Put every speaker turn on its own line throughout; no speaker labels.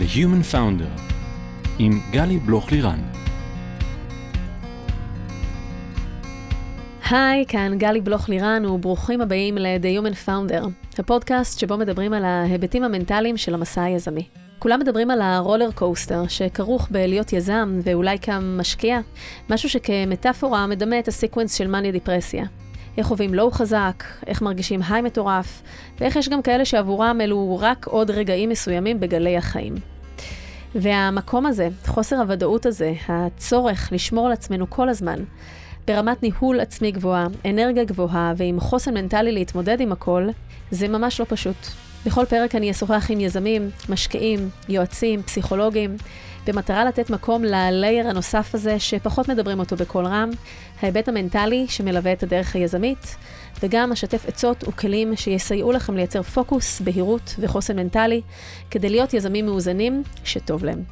The Human Founder עם גלי בלוך-לירן.
היי, כאן גלי בלוך-לירן וברוכים הבאים ל-The Human Founder, הפודקאסט שבו מדברים על ההיבטים המנטליים של המסע היזמי. כולם מדברים על ה roller coaster שכרוך בלהיות יזם ואולי כמשקיע, משהו שכמטאפורה מדמה את ה sequence של מניה דיפרסיה. איך חווים low חזק, איך מרגישים high מטורף, ואיך יש גם כאלה שעבורם אלו רק עוד רגעים מסוימים בגלי החיים. והמקום הזה, חוסר הוודאות הזה, הצורך לשמור על עצמנו כל הזמן, ברמת ניהול עצמי גבוהה, אנרגיה גבוהה ועם חוסן מנטלי להתמודד עם הכל, זה ממש לא פשוט. בכל פרק אני אשוחח עם יזמים, משקיעים, יועצים, פסיכולוגים, במטרה לתת מקום ללייר הנוסף הזה שפחות מדברים אותו בקול רם, ההיבט המנטלי שמלווה את הדרך היזמית, וגם אשתף עצות וכלים שיסייעו לכם לייצר פוקוס, בהירות וחוסן מנטלי, כדי להיות יזמים מאוזנים שטוב להם.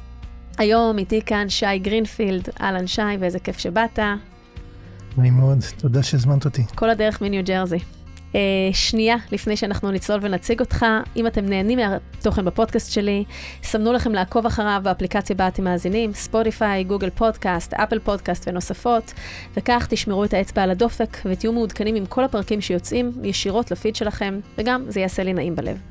היום איתי כאן שי גרינפילד, אהלן שי, ואיזה כיף שבאת.
נעים מאוד, תודה שהזמנת אותי.
כל הדרך מניו ג'רזי. אה, שנייה לפני שאנחנו נצלול ונציג אותך, אם אתם נהנים מהתוכן בפודקאסט שלי, סמנו לכם לעקוב אחריו באפליקציה בה אתם מאזינים, ספוטיפיי, גוגל פודקאסט, אפל פודקאסט ונוספות, וכך תשמרו את האצבע על הדופק ותהיו מעודכנים עם כל הפרקים שיוצאים ישירות לפיד שלכם, וגם זה יעשה לי נעים בלב.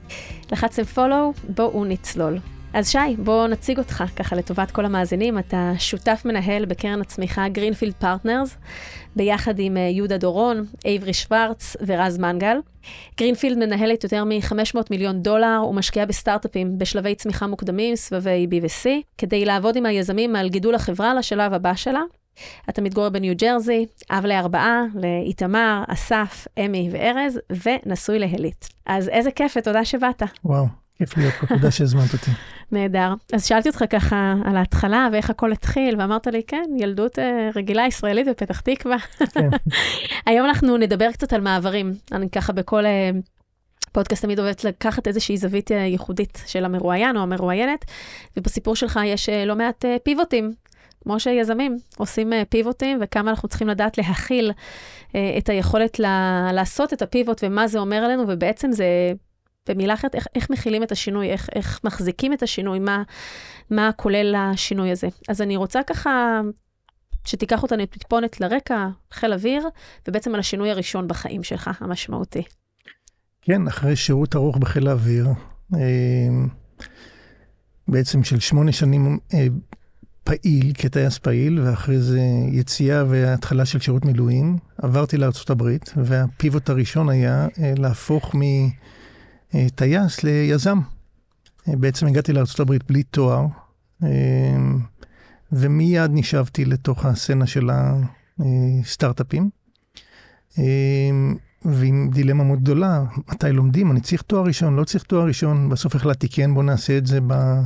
לחצתם follow, בואו נצלול. אז שי, בוא נציג אותך ככה לטובת כל המאזינים. אתה שותף מנהל בקרן הצמיחה גרינפילד פרטנרס, ביחד עם יהודה דורון, אייברי שוורץ ורז מנגל. גרינפילד מנהלת יותר מ-500 מיליון דולר ומשקיעה בסטארט-אפים בשלבי צמיחה מוקדמים, סבבי B ו-C, כדי לעבוד עם היזמים על גידול החברה לשלב הבא שלה. אתה מתגורר בניו ג'רזי, אב לארבעה, לאיתמר, אסף, אמי וארז, ונשוי להלית. אז איזה כיף ותודה שבאת.
וואו, כיף להיות פה, תודה שהזמנת אותי.
נהדר. אז שאלתי אותך ככה על ההתחלה ואיך הכל התחיל, ואמרת לי, כן, ילדות uh, רגילה ישראלית בפתח תקווה. כן. היום אנחנו נדבר קצת על מעברים. אני ככה בכל uh, פודקאסט תמיד אוהבת לקחת איזושהי זווית uh, ייחודית של המרואיין או המרואיינת, ובסיפור שלך יש לא מעט פיבוטים. כמו שיזמים עושים פיבוטים, וכמה אנחנו צריכים לדעת להכיל את היכולת לעשות את הפיבוט ומה זה אומר עלינו, ובעצם זה במילה אחרת, איך, איך מכילים את השינוי, איך, איך מחזיקים את השינוי, מה, מה כולל השינוי הזה. אז אני רוצה ככה שתיקח אותנו טיפונת לרקע, חיל אוויר, ובעצם על השינוי הראשון בחיים שלך, המשמעותי.
כן, אחרי שירות ארוך בחיל האוויר, אה, בעצם של שמונה שנים אה, פעיל, כטייס פעיל, ואחרי זה יציאה והתחלה של שירות מילואים, עברתי הברית, והפיבוט הראשון היה אה, להפוך מ... אה, טייס ליזם. אה, בעצם הגעתי לארה"ב בלי תואר, אה, ומיד נשאבתי לתוך הסצנה של הסטארט-אפים. ועם דילמה מאוד גדולה, מתי לומדים? אני צריך תואר ראשון, לא צריך תואר ראשון. בסוף החלטתי, כן, בוא נעשה את זה ב,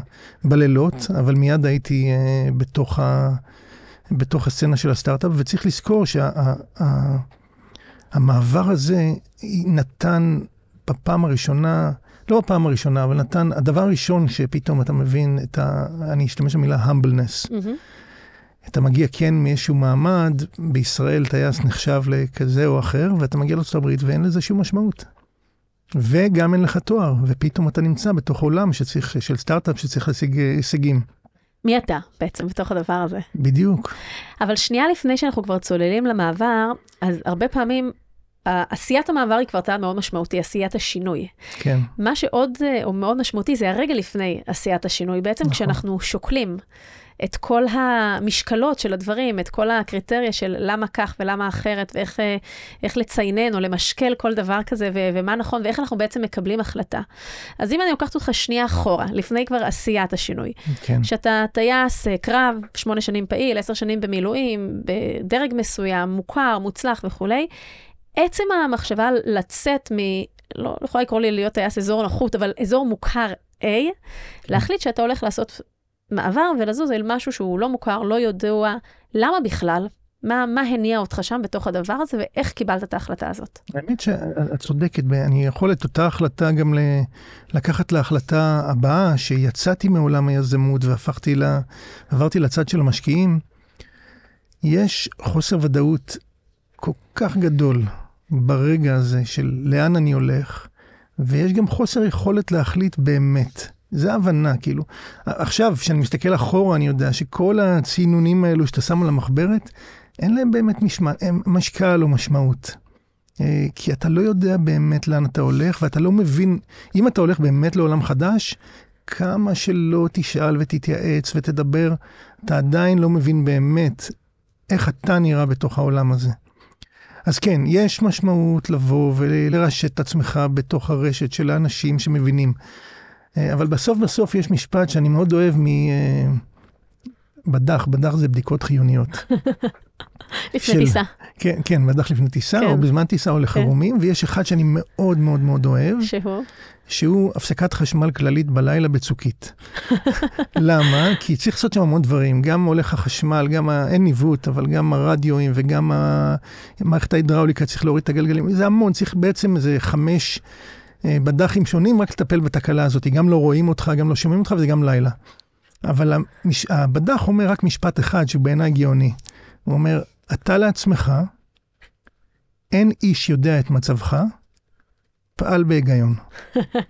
בלילות, אבל מיד הייתי uh, בתוך, ה, בתוך הסצנה של הסטארט-אפ, וצריך לזכור שהמעבר שה, הזה נתן בפעם הראשונה, לא בפעם הראשונה, אבל נתן, הדבר הראשון שפתאום אתה מבין את ה... אני אשתמש במילה humbleness. Mm-hmm. אתה מגיע כן מאיזשהו מעמד, בישראל טייס נחשב לכזה או אחר, ואתה מגיע הברית ואין לזה שום משמעות. וגם אין לך תואר, ופתאום אתה נמצא בתוך עולם שצריך, של סטארט-אפ שצריך להשיג הישגים.
מי אתה בעצם בתוך הדבר הזה?
בדיוק.
אבל שנייה לפני שאנחנו כבר צוללים למעבר, אז הרבה פעמים עשיית המעבר היא כבר צעד מאוד משמעותי, עשיית השינוי.
כן.
מה שעוד הוא אה, מאוד משמעותי זה הרגע לפני עשיית השינוי. בעצם נכון. כשאנחנו שוקלים את כל המשקלות של הדברים, את כל הקריטריה של למה כך ולמה אחרת, ואיך אה, לציינן או למשקל כל דבר כזה, ו- ומה נכון, ואיך אנחנו בעצם מקבלים החלטה. אז אם אני לוקחת אותך שנייה אחורה, לפני כבר עשיית השינוי, כן. שאתה טייס, אה, קרב, שמונה שנים פעיל, עשר שנים במילואים, בדרג מסוים, מוכר, מוצלח וכולי, עצם המחשבה לצאת מ... לא, לא יכולה לקרוא לי להיות טייס אזור נוחות, אבל אזור מוכר A, להחליט שאתה הולך לעשות מעבר ולזוז אל משהו שהוא לא מוכר, לא ידוע, למה בכלל? מה, מה הניע אותך שם בתוך הדבר הזה, ואיך קיבלת את ההחלטה הזאת?
האמת שאת צודקת, אני יכול את אותה החלטה גם ל... לקחת להחלטה הבאה, שיצאתי מעולם היזמות והפכתי ל... עברתי לצד של המשקיעים. יש חוסר ודאות כל כך גדול ברגע הזה של לאן אני הולך, ויש גם חוסר יכולת להחליט באמת זה הבנה, כאילו. עכשיו, כשאני מסתכל אחורה, אני יודע שכל הצינונים האלו שאתה שם על המחברת, אין להם באמת משמע, משקל או משמעות. אה, כי אתה לא יודע באמת לאן אתה הולך, ואתה לא מבין, אם אתה הולך באמת לעולם חדש, כמה שלא תשאל ותתייעץ ותדבר, אתה עדיין לא מבין באמת איך אתה נראה בתוך העולם הזה. אז כן, יש משמעות לבוא ולרשת את עצמך בתוך הרשת של האנשים שמבינים. אה, אבל בסוף בסוף יש משפט שאני מאוד אוהב מ... אה, בדח, בדח זה בדיקות חיוניות.
לפני של, טיסה.
כן, כן, בדח לפני טיסה, כן. או בזמן טיסה או לחרומים, כן. ויש אחד שאני מאוד מאוד מאוד אוהב.
שהוא?
שהוא הפסקת חשמל כללית בלילה בצוקית. למה? כי צריך לעשות שם המון דברים, גם הולך החשמל, גם ה... אין ניווט, אבל גם הרדיואים וגם מערכת ההידראוליקה, צריך להוריד את הגלגלים, זה המון, צריך בעצם איזה חמש אה, בדחים שונים רק לטפל בתקלה הזאת, גם לא רואים אותך, גם לא שומעים אותך וזה גם לילה. אבל המש... הבדח אומר רק משפט אחד שהוא בעיניי גאוני. הוא אומר, אתה לעצמך, אין איש יודע את מצבך, פעל בהיגיון.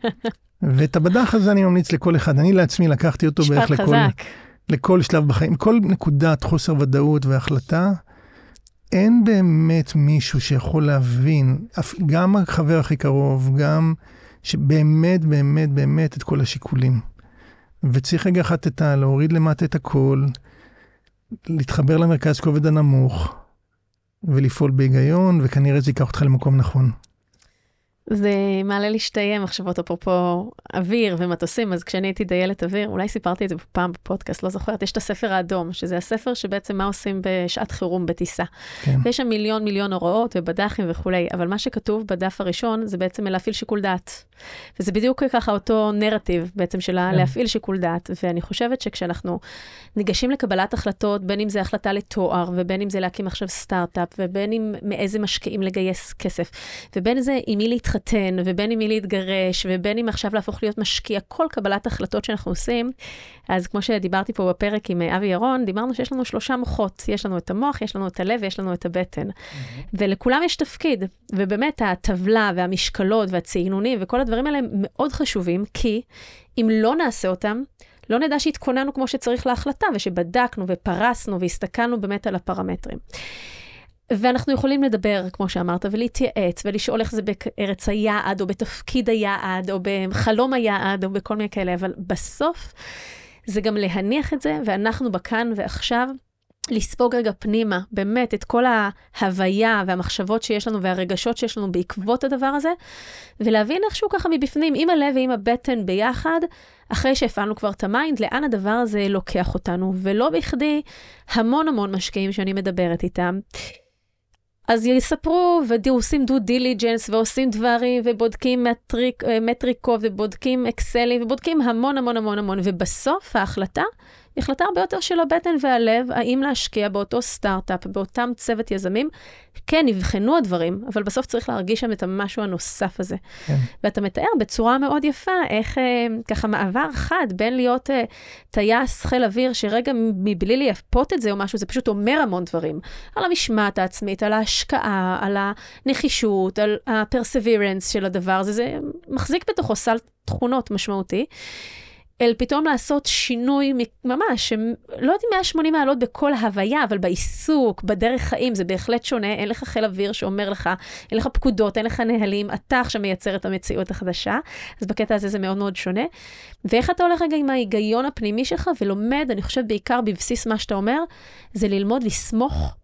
ואת הבדח הזה אני ממליץ לכל אחד. אני לעצמי לקחתי אותו בערך לכל, חזק. לכל שלב בחיים. כל נקודת חוסר ודאות והחלטה, אין באמת מישהו שיכול להבין, גם החבר הכי קרוב, גם שבאמת, באמת, באמת את כל השיקולים. וצריך רגע אחת את ה... להוריד למטה את הכל, להתחבר למרכז כובד הנמוך, ולפעול בהיגיון, וכנראה זה ייקח אותך למקום נכון.
זה מעלה לי שתי מחשבות אפרופו אוויר ומטוסים, אז כשאני הייתי דיילת אוויר, אולי סיפרתי את זה פעם בפודקאסט, לא זוכרת, יש את הספר האדום, שזה הספר שבעצם מה עושים בשעת חירום בטיסה. כן. יש שם מיליון מיליון הוראות ובד"חים וכולי, אבל מה שכתוב בדף הראשון זה בעצם להפעיל שיקול דעת. וזה בדיוק ככה אותו נרטיב בעצם של כן. להפעיל שיקול דעת, ואני חושבת שכשאנחנו ניגשים לקבלת החלטות, בין אם זה החלטה לתואר, ובין אם זה להקים עכשיו סטארט-אפ, ובין אם מאיזה משקיעים לגייס כסף, ובין זה עם מי להתחתן, ובין עם מי להתגרש, ובין אם עכשיו להפוך להיות משקיע, כל קבלת החלטות שאנחנו עושים, אז כמו שדיברתי פה בפרק עם אבי ירון, דיברנו שיש לנו שלושה מוחות, יש לנו את המוח, יש לנו את הלב ויש לנו את הבטן. Mm-hmm. ולכולם יש תפקיד, ובאמת הטבלה והמשקלות והצעינונים וכל הדברים האלה הם מאוד חשובים, כי אם לא נעשה אותם, לא נדע שהתכוננו כמו שצריך להחלטה, ושבדקנו ופרסנו והסתכלנו באמת על הפרמטרים. ואנחנו יכולים לדבר, כמו שאמרת, ולהתייעץ, ולשאול איך זה בארץ היעד, או בתפקיד היעד, או בחלום היעד, או בכל מיני כאלה, אבל בסוף זה גם להניח את זה, ואנחנו בכאן ועכשיו, לספוג רגע פנימה, באמת, את כל ההוויה והמחשבות שיש לנו והרגשות שיש לנו בעקבות הדבר הזה, ולהבין איכשהו ככה מבפנים, עם הלב ועם הבטן ביחד, אחרי שהפעלנו כבר את ה mind, לאן הדבר הזה לוקח אותנו. ולא בכדי, המון המון משקיעים שאני מדברת איתם, אז יספרו ועושים due diligence ועושים דברים ובודקים מטריק, אה, מטריקות ובודקים אקסלים ובודקים המון המון המון המון, ובסוף ההחלטה היא החלטה הרבה יותר של הבטן והלב, האם להשקיע באותו סטארט-אפ, באותם צוות יזמים. כן, נבחנו הדברים, אבל בסוף צריך להרגיש שם את המשהו הנוסף הזה. כן. ואתה מתאר בצורה מאוד יפה איך אה, ככה מעבר חד בין להיות אה, טייס חיל אוויר, שרגע מבלי לייפות את זה או משהו, זה פשוט אומר המון דברים. על המשמעת העצמית, על ההשקעה, על הנחישות, על ה-perseverance של הדבר הזה, זה מחזיק בתוכו סל תכונות משמעותי. אל פתאום לעשות שינוי ממש, לא יודעת אם 180 מעלות בכל ההוויה, אבל בעיסוק, בדרך חיים, זה בהחלט שונה. אין לך חיל אוויר שאומר לך, אין לך פקודות, אין לך נהלים, אתה עכשיו מייצר את המציאות החדשה. אז בקטע הזה זה מאוד מאוד שונה. ואיך אתה הולך רגע עם ההיגיון הפנימי שלך ולומד, אני חושבת בעיקר בבסיס מה שאתה אומר, זה ללמוד לסמוך.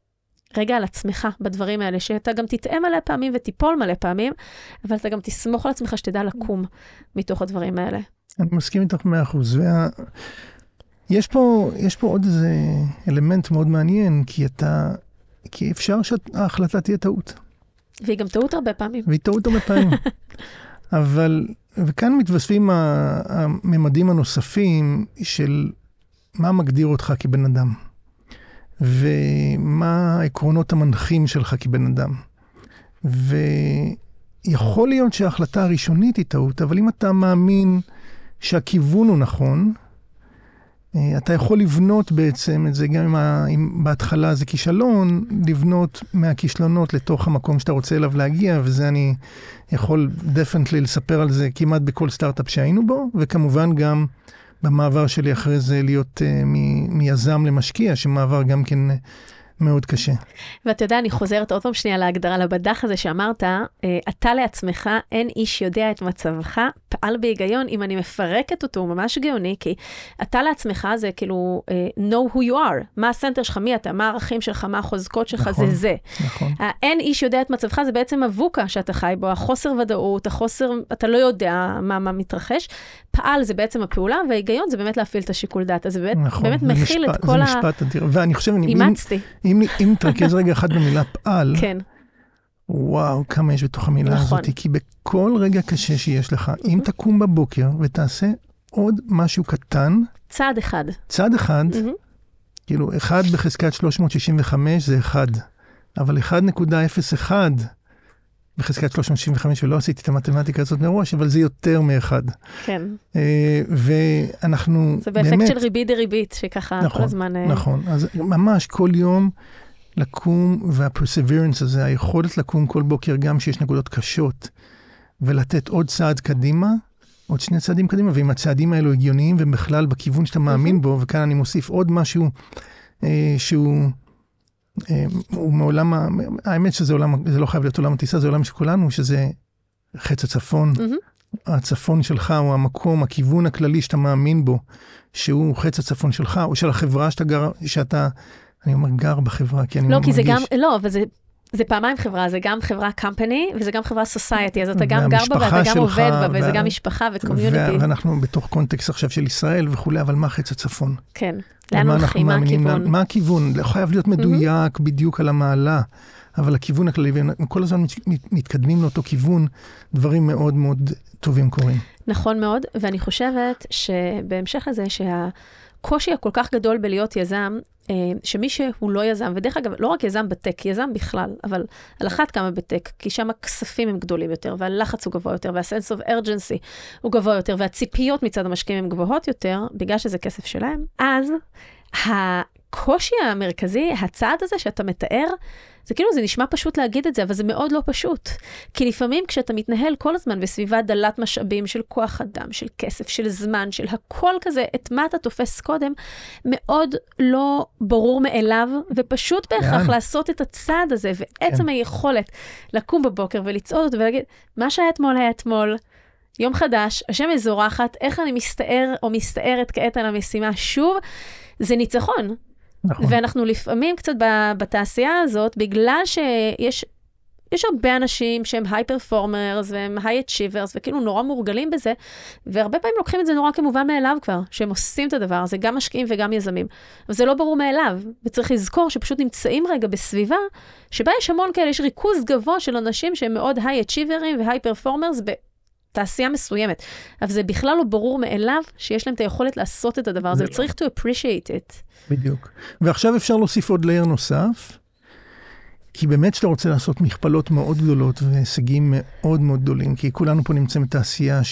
רגע על עצמך בדברים האלה, שאתה גם תטעה מלא פעמים ותיפול מלא פעמים, אבל אתה גם תסמוך על עצמך שתדע לקום מתוך הדברים האלה.
אני מסכים איתך מאה אחוז. וה... יש פה, יש פה עוד איזה אלמנט מאוד מעניין, כי אתה, כי אפשר שההחלטה תהיה טעות.
והיא גם טעות הרבה פעמים.
והיא טעות הרבה פעמים. אבל, וכאן מתווספים הממדים הנוספים של מה מגדיר אותך כבן אדם, ומה העקרונות המנחים שלך כבן אדם. ויכול להיות שההחלטה הראשונית היא טעות, אבל אם אתה מאמין שהכיוון הוא נכון, אה, אתה יכול לבנות בעצם את זה, גם אם, בהתחלה זה כישלון, לבנות מהכישלונות לתוך המקום שאתה רוצה אליו להגיע, וזה אני יכול definitely לספר על זה כמעט בכל סטארט-אפ שהיינו בו, וכמובן גם במעבר שלי אחרי זה להיות אה, מ, מיזם למשקיע, שמעבר גם כן... מאוד קשה.
ואתה יודע, אני חוזרת עוד פעם שנייה להגדרה, לבדח הזה שאמרת, אה, אתה לעצמך, אין איש יודע את מצבך, פעל בהיגיון, אם אני מפרקת אותו, הוא ממש גאוני, כי אתה לעצמך זה כאילו uh, know who you are, מה הסנטר שלך, מי אתה, מה הערכים שלך, מה החוזקות שלך, נכון, זה זה. נכון. אין איש יודע את מצבך, זה בעצם מבוקה שאתה חי בו, החוסר ודאות, החוסר, אתה לא יודע מה, מה מתרחש. פעל זה בעצם הפעולה, וההיגיון זה באמת להפעיל את השיקול דעת. אז זה באמת, נכון, באמת מכיל משפט, את כל ה...
זה משפט אדיר, ואני חושב,
אימצתי.
אם, אם תרכז רגע אחד במילה פעל,
כן.
וואו, כמה יש בתוך המילה נכון. הזאת, כי בכל רגע קשה שיש לך, אם תקום בבוקר ותעשה עוד משהו קטן,
צעד אחד.
צעד אחד, כאילו, אחד בחזקת 365 זה אחד, אבל 1.01 בחזקת 365, ולא עשיתי את המתמטיקה הזאת מראש, אבל זה יותר מאחד.
כן.
אה, ואנחנו
זה באפקט באמת... של ריבית דריבית, שככה נכון, כל הזמן...
אה, נכון, אז ממש כל יום לקום, וה-perseverance הזה, היכולת לקום כל בוקר, גם כשיש נקודות קשות, ולתת עוד צעד קדימה, עוד שני צעדים קדימה, ואם הצעדים האלו הגיוניים ובכלל בכיוון שאתה מאמין בו, וכאן אני מוסיף עוד משהו אה, שהוא... אה, הוא מעולם, האמת שזה עולם, זה לא חייב להיות עולם הטיסה, זה עולם של כולנו, שזה חץ הצפון. Mm-hmm. הצפון שלך הוא המקום, הכיוון הכללי שאתה מאמין בו, שהוא חץ הצפון שלך, או של החברה שאתה גר, שאתה, אני אומר גר בחברה, כי אני
לא,
מרגיש...
לא, כי זה גם, לא, אבל זה... זה פעמיים חברה, זה גם חברה company וזה גם חברה society, אז אתה גם גר בה ואתה גם עובד בה, וזה גם משפחה וקומיוניטי.
ואנחנו בתוך קונטקסט עכשיו של ישראל וכולי, אבל מה חץ הצפון?
כן. לאן הולכים? מה הכיוון?
מה הכיוון? לא חייב להיות מדויק mm-hmm. בדיוק על המעלה, אבל הכיוון הכללי, וכל הזמן מתקדמים לאותו כיוון, דברים מאוד מאוד טובים קורים.
נכון מאוד, ואני חושבת שבהמשך לזה, שהקושי הכל כך גדול בלהיות יזם, אה, שמי שהוא לא יזם, ודרך אגב, לא רק יזם בטק, יזם בכלל, אבל על אחת כמה בטק, כי שם הכספים הם גדולים יותר, והלחץ הוא גבוה יותר, וה-sense of urgency הוא גבוה יותר, והציפיות מצד המשקיעים הן גבוהות יותר, בגלל שזה כסף שלהם, אז הקושי המרכזי, הצעד הזה שאתה מתאר, זה כאילו, זה נשמע פשוט להגיד את זה, אבל זה מאוד לא פשוט. כי לפעמים כשאתה מתנהל כל הזמן בסביבה דלת משאבים של כוח אדם, של כסף, של זמן, של הכל כזה, את מה אתה תופס קודם, מאוד לא ברור מאליו, ופשוט בהכרח כן. לעשות את הצעד הזה, ועצם כן. היכולת לקום בבוקר ולצעוד אותו ולהגיד, מה שהיה אתמול היה אתמול. יום חדש, השם מזורחת, איך אני מסתער או מסתערת כעת על המשימה שוב, זה ניצחון. נכון. ואנחנו לפעמים קצת בתעשייה הזאת, בגלל שיש... יש הרבה אנשים שהם היי פרפורמרס והם היי אצ'יברס וכאילו נורא מורגלים בזה, והרבה פעמים לוקחים את זה נורא כמובן מאליו כבר, שהם עושים את הדבר הזה, גם משקיעים וגם יזמים. אבל זה לא ברור מאליו, וצריך לזכור שפשוט נמצאים רגע בסביבה שבה יש המון כאלה, יש ריכוז גבוה של אנשים שהם מאוד היי אצ'יברים והיי פרפורמרס בתעשייה מסוימת. אבל זה בכלל לא ברור מאליו שיש להם את היכולת לעשות את הדבר הזה, לא. וצריך to appreciate it.
בדיוק. ועכשיו אפשר להוסיף עוד לייר נוסף, כי באמת שאתה רוצה לעשות מכפלות מאוד גדולות והישגים מאוד מאוד גדולים, כי כולנו פה נמצאים בתעשייה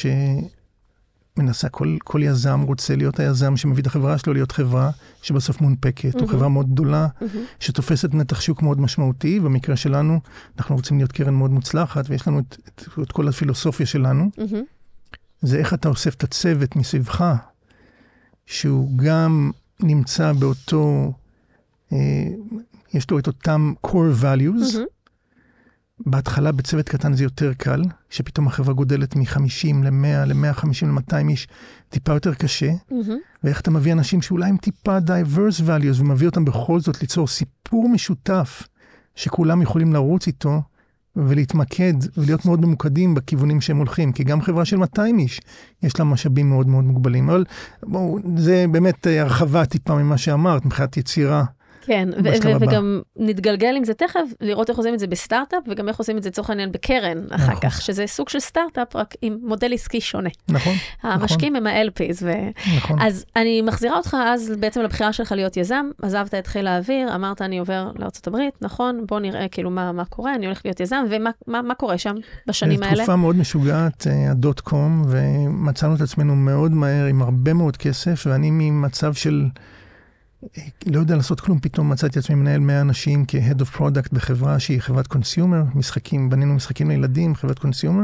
שמנסה, כל, כל יזם רוצה להיות היזם שמביא את החברה שלו להיות חברה שבסוף מונפקת, mm-hmm. או חברה מאוד גדולה, mm-hmm. שתופסת נתח שוק מאוד משמעותי. במקרה שלנו, אנחנו רוצים להיות קרן מאוד מוצלחת, ויש לנו את, את, את כל הפילוסופיה שלנו. Mm-hmm. זה איך אתה אוסף את הצוות מסביבך, שהוא גם נמצא באותו, אה, יש לו את אותם core values. Mm-hmm. בהתחלה בצוות קטן זה יותר קל, שפתאום החברה גודלת מ-50 ל-100, ל-150, ל-200 איש, טיפה יותר קשה. Mm-hmm. ואיך אתה מביא אנשים שאולי הם טיפה diverse values, ומביא אותם בכל זאת ליצור סיפור משותף, שכולם יכולים לרוץ איתו, ולהתמקד ולהיות מאוד ממוקדים בכיוונים שהם הולכים, כי גם חברה של 200 איש, יש לה משאבים מאוד מאוד מוגבלים. אבל בואו, זה באמת הרחבה טיפה ממה שאמרת, מבחינת יצירה.
כן, ו-. וגם נתגלגל עם זה תכף, לראות איך עושים את זה בסטארט-אפ, וגם איך עושים את זה לצורך העניין בקרן אחר
נכון.
כך, שזה סוג של סטארט-אפ, רק עם מודל עסקי שונה.
נכון,
המשקיעים הם ה-LPs, ו...
נכון.
אז אני מחזירה אותך אז בעצם לבחירה שלך להיות יזם, עזבת את חיל האוויר, אמרת אני עובר לארה"ב, נכון, בוא נראה כאילו מה, מה קורה, אני הולך להיות יזם, ומה מה, מה קורה שם בשנים האלה?
תקופה מאוד משוגעת, אה, ה dot com, ומצאנו את עצמנו מאוד מהר עם הרבה מאוד כסף, ואני ממצב של אה, לא יודע לעשות כלום, פתאום מצאתי את עצמי מנהל 100 אנשים כ-Head of Product בחברה שהיא חברת consumer, משחקים, בנינו משחקים לילדים, חברת consumer.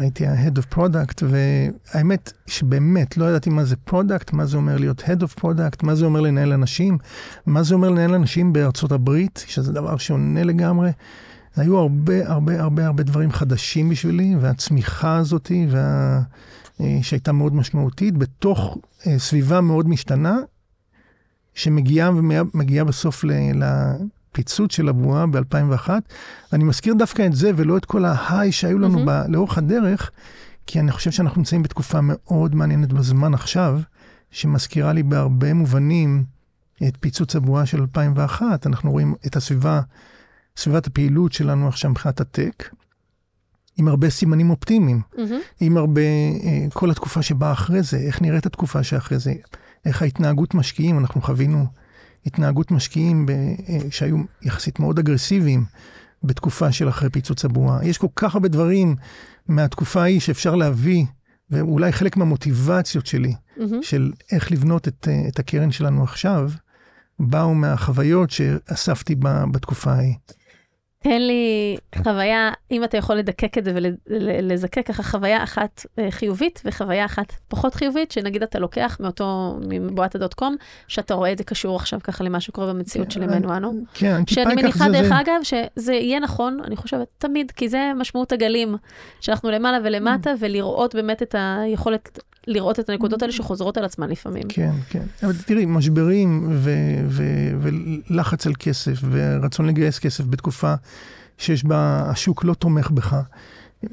הייתי ה-Head of Product, והאמת שבאמת לא ידעתי מה זה Product, מה זה אומר להיות Head of Product, מה זה אומר לנהל אנשים, מה זה אומר לנהל אנשים בארצות הברית, שזה דבר שונה לגמרי. היו הרבה הרבה הרבה הרבה דברים חדשים בשבילי, והצמיחה הזאתי, וה... אה, שהייתה מאוד משמעותית, בתוך אה, סביבה מאוד משתנה, שמגיעה ומגיעה בסוף ל... לפיצוץ של הבועה ב-2001. אני מזכיר דווקא את זה, ולא את כל ההיי שהיו לנו
מהמם.
ב... לאורך הדרך, כי אני חושב שאנחנו נמצאים בתקופה מאוד מעניינת בזמן עכשיו, שמזכירה לי בהרבה מובנים את פיצוץ הבועה של 2001. אנחנו רואים את הסביבה, סביבת הפעילות שלנו עכשיו מבחינת הטק, עם הרבה סימנים אופטימיים.
מהמם.
עם הרבה, אה, כל התקופה שבאה אחרי זה, איך נראית התקופה שאחרי זה, איך ההתנהגות משקיעים, אנחנו חווינו התנהגות משקיעים ב, אה, שהיו יחסית מאוד אגרסיביים בתקופה של אחרי פיצוץ הבועה. יש כל כך הרבה דברים מהתקופה ההיא שאפשר להביא, ואולי חלק מהמוטיבציות שלי,
מהמם.
של איך לבנות את, אה, את הקרן שלנו עכשיו, באו מהחוויות שאספתי בתקופה ההיא.
תן לי חוויה, אם אתה יכול לדקק את זה ולזקק ככה חוויה אחת אה, חיובית וחוויה אחת פחות חיובית, שנגיד אתה לוקח מאותו, מבועת הדוט קום, שאתה רואה את זה קשור עכשיו ככה למה שקורה במציאות של ימינו אנו.
כן, טיפה
שאני מניחה, דרך
זה-
אגב, שזה יהיה נכון, אני חושבת, תמיד, כי זה משמעות הגלים, שאנחנו למעלה ולמטה, ולראות באמת את היכולת, לראות את הנקודות האלה שחוזרות על עצמן לפעמים.
כן, כן. אבל תראי, משברים ו- ו- ולחץ על כסף ורצון לגייס כסף בתקופה שיש בה, השוק לא תומך בך,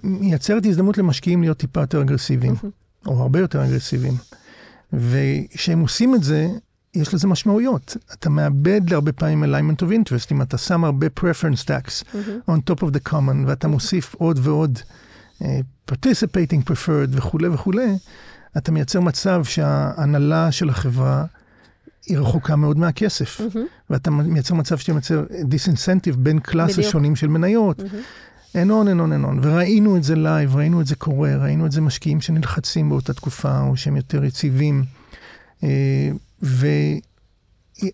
מייצרת הזדמנות למשקיעים להיות טיפה יותר אגרסיביים, או הרבה יותר אגרסיביים. וכשהם עושים את זה, יש לזה משמעויות. אתה מאבד להרבה פעמים alignment of interest, אם אתה שם הרבה preference tax on top of the common, ואתה מוסיף עוד ועוד אה, participating preferred וכולי וכולי, אתה מייצר מצב שההנהלה של החברה היא רחוקה מאוד מהכסף.
מהמם,
ואתה מייצר מצב שאתה מייצר disincentive בין
בדיוק.
שונים של מניות.
מהמם.
and on, and on, and on. וראינו את זה live, ראינו את זה קורה, ראינו את זה משקיעים שנלחצים באותה תקופה, או שהם יותר יציבים. אה,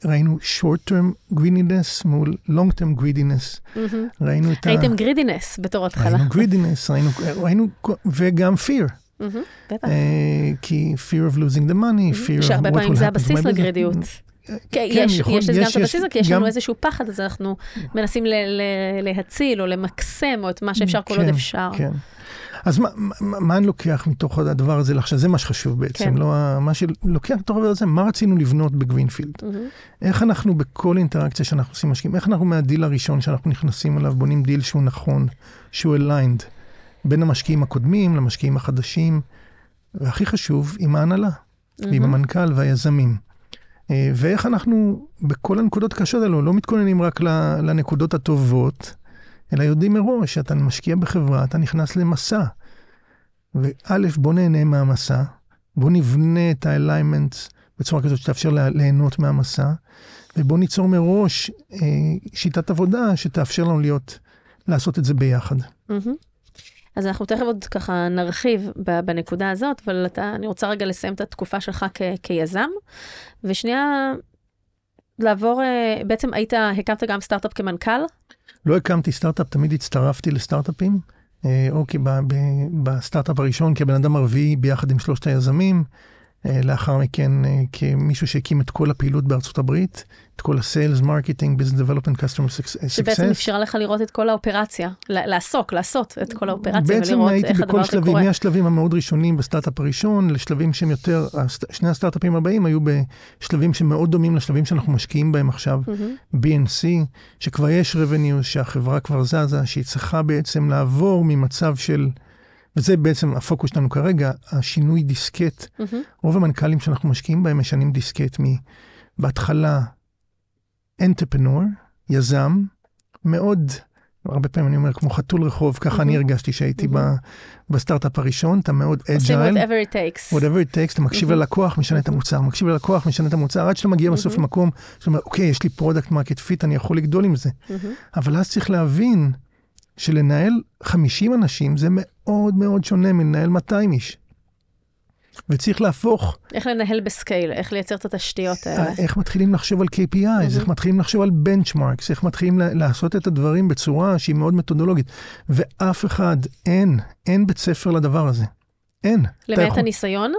וראינו short term greediness מול long term greediness.
מהמם.
ראינו את ה...
ראיתם גרידינס בתור התחלה.
ראינו greediness, ראינו, ראינו, וגם fear. אה, כי fear of losing the money, fear of
שהרבה
what
פעמים
will
זה
happen to
הבסיס
my business.
לגרידיות. כן,
כן,
יש,
יכול-
יש גם את הבסיס,
יש
כי יש לנו איזשהו פחד, אז אנחנו מנסים ל- ל- להציל או למקסם, או את מה שאפשר כל עוד
כן,
אפשר.
כן. אז מה, מה, מה אני לוקח מתוך הדבר הזה? עכשיו, זה מה שחשוב בעצם,
כן.
לא מה שלוקח מתוך הדבר הזה, מה רצינו לבנות בגרינפילד?
מהמם,
איך אנחנו בכל אינטראקציה שאנחנו עושים משקיעים, איך אנחנו מהדיל הראשון שאנחנו נכנסים אליו, בונים דיל שהוא נכון, שהוא aligned, בין המשקיעים הקודמים למשקיעים החדשים, והכי חשוב, עם ההנהלה, ועם
מהמם.
המנכ"ל והיזמים. אה, ואיך אנחנו בכל הנקודות הקשות האלו לא מתכוננים רק לנקודות הטובות, אלא יודעים מראש שאתה משקיע בחברה, אתה נכנס למסע. וא', בוא נהנה מהמסע, בוא נבנה את ה-alignments בצורה כזאת שתאפשר לה- ליהנות מהמסע, ובוא ניצור מראש אה, שיטת עבודה שתאפשר לנו להיות, לעשות את זה ביחד.
מהמם. אז אנחנו תכף עוד ככה נרחיב בנקודה הזאת, אבל אתה, אני רוצה רגע לסיים את התקופה שלך כ- כיזם, ושנייה לעבור, אה, בעצם היית, הקמת גם סטארט-אפ כמנכ"ל?
לא הקמתי סטארט-אפ, תמיד הצטרפתי לסטארט-אפים, אה, או כי בסטארט-אפ הראשון כבן אדם הרביעי ביחד עם שלושת היזמים, אה, לאחר מכן כמישהו שהקים את כל הפעילות בארצות הברית, את כל ה-Sales, Marketing, Business Development, Customer Suc-
שבעצם
Success.
אפשרה לך לראות את כל האופרציה, לעסוק, לעשות את כל האופרציה
בעצם
ולראות
הייתי
איך הדבר
בכל
הזה
שלבים,
קורה.
מהשלבים המאוד ראשונים בסטארט-אפ הראשון, לשלבים שהם יותר, שני הסטארט-אפים הבאים היו בשלבים שמאוד דומים לשלבים שאנחנו משקיעים בהם עכשיו.
מהמם,
BNC, שכבר יש revenue, שהחברה כבר זזה, שהיא צריכה בעצם לעבור ממצב של, וזה בעצם הפוקוס שלנו כרגע, השינוי דיסקט.
מהמם,
רוב המנכ"לים שאנחנו משקיעים בהם משנים דיסקט בהתחלה entrepreneur, יזם, מאוד, הרבה פעמים אני אומר, כמו חתול רחוב, ככה אני הרגשתי שהייתי בסטארט-אפ הראשון, אתה מאוד
עושים
agile.
whatever it takes.
whatever it takes, אתה מקשיב ללקוח, משנה את המוצר, מקשיב ללקוח, משנה את המוצר, עד שאתה מגיע בסוף למקום, שאתה אומר, אוקיי, יש לי product market fit, אני יכול לגדול עם זה. אבל אז צריך להבין שלנהל 50 אנשים זה מאוד מאוד שונה מלנהל 200 איש. וצריך להפוך,
איך לנהל ב scale, איך לייצר את התשתיות האלה.
איך מתחילים לחשוב על KPIs, איך מתחילים לחשוב על benchmarks, איך מתחילים לעשות את הדברים בצורה שהיא מאוד מתודולוגית. ואף אחד, אין, אין בית ספר לדבר הזה. אין.
למעט
יכול-
הניסיון,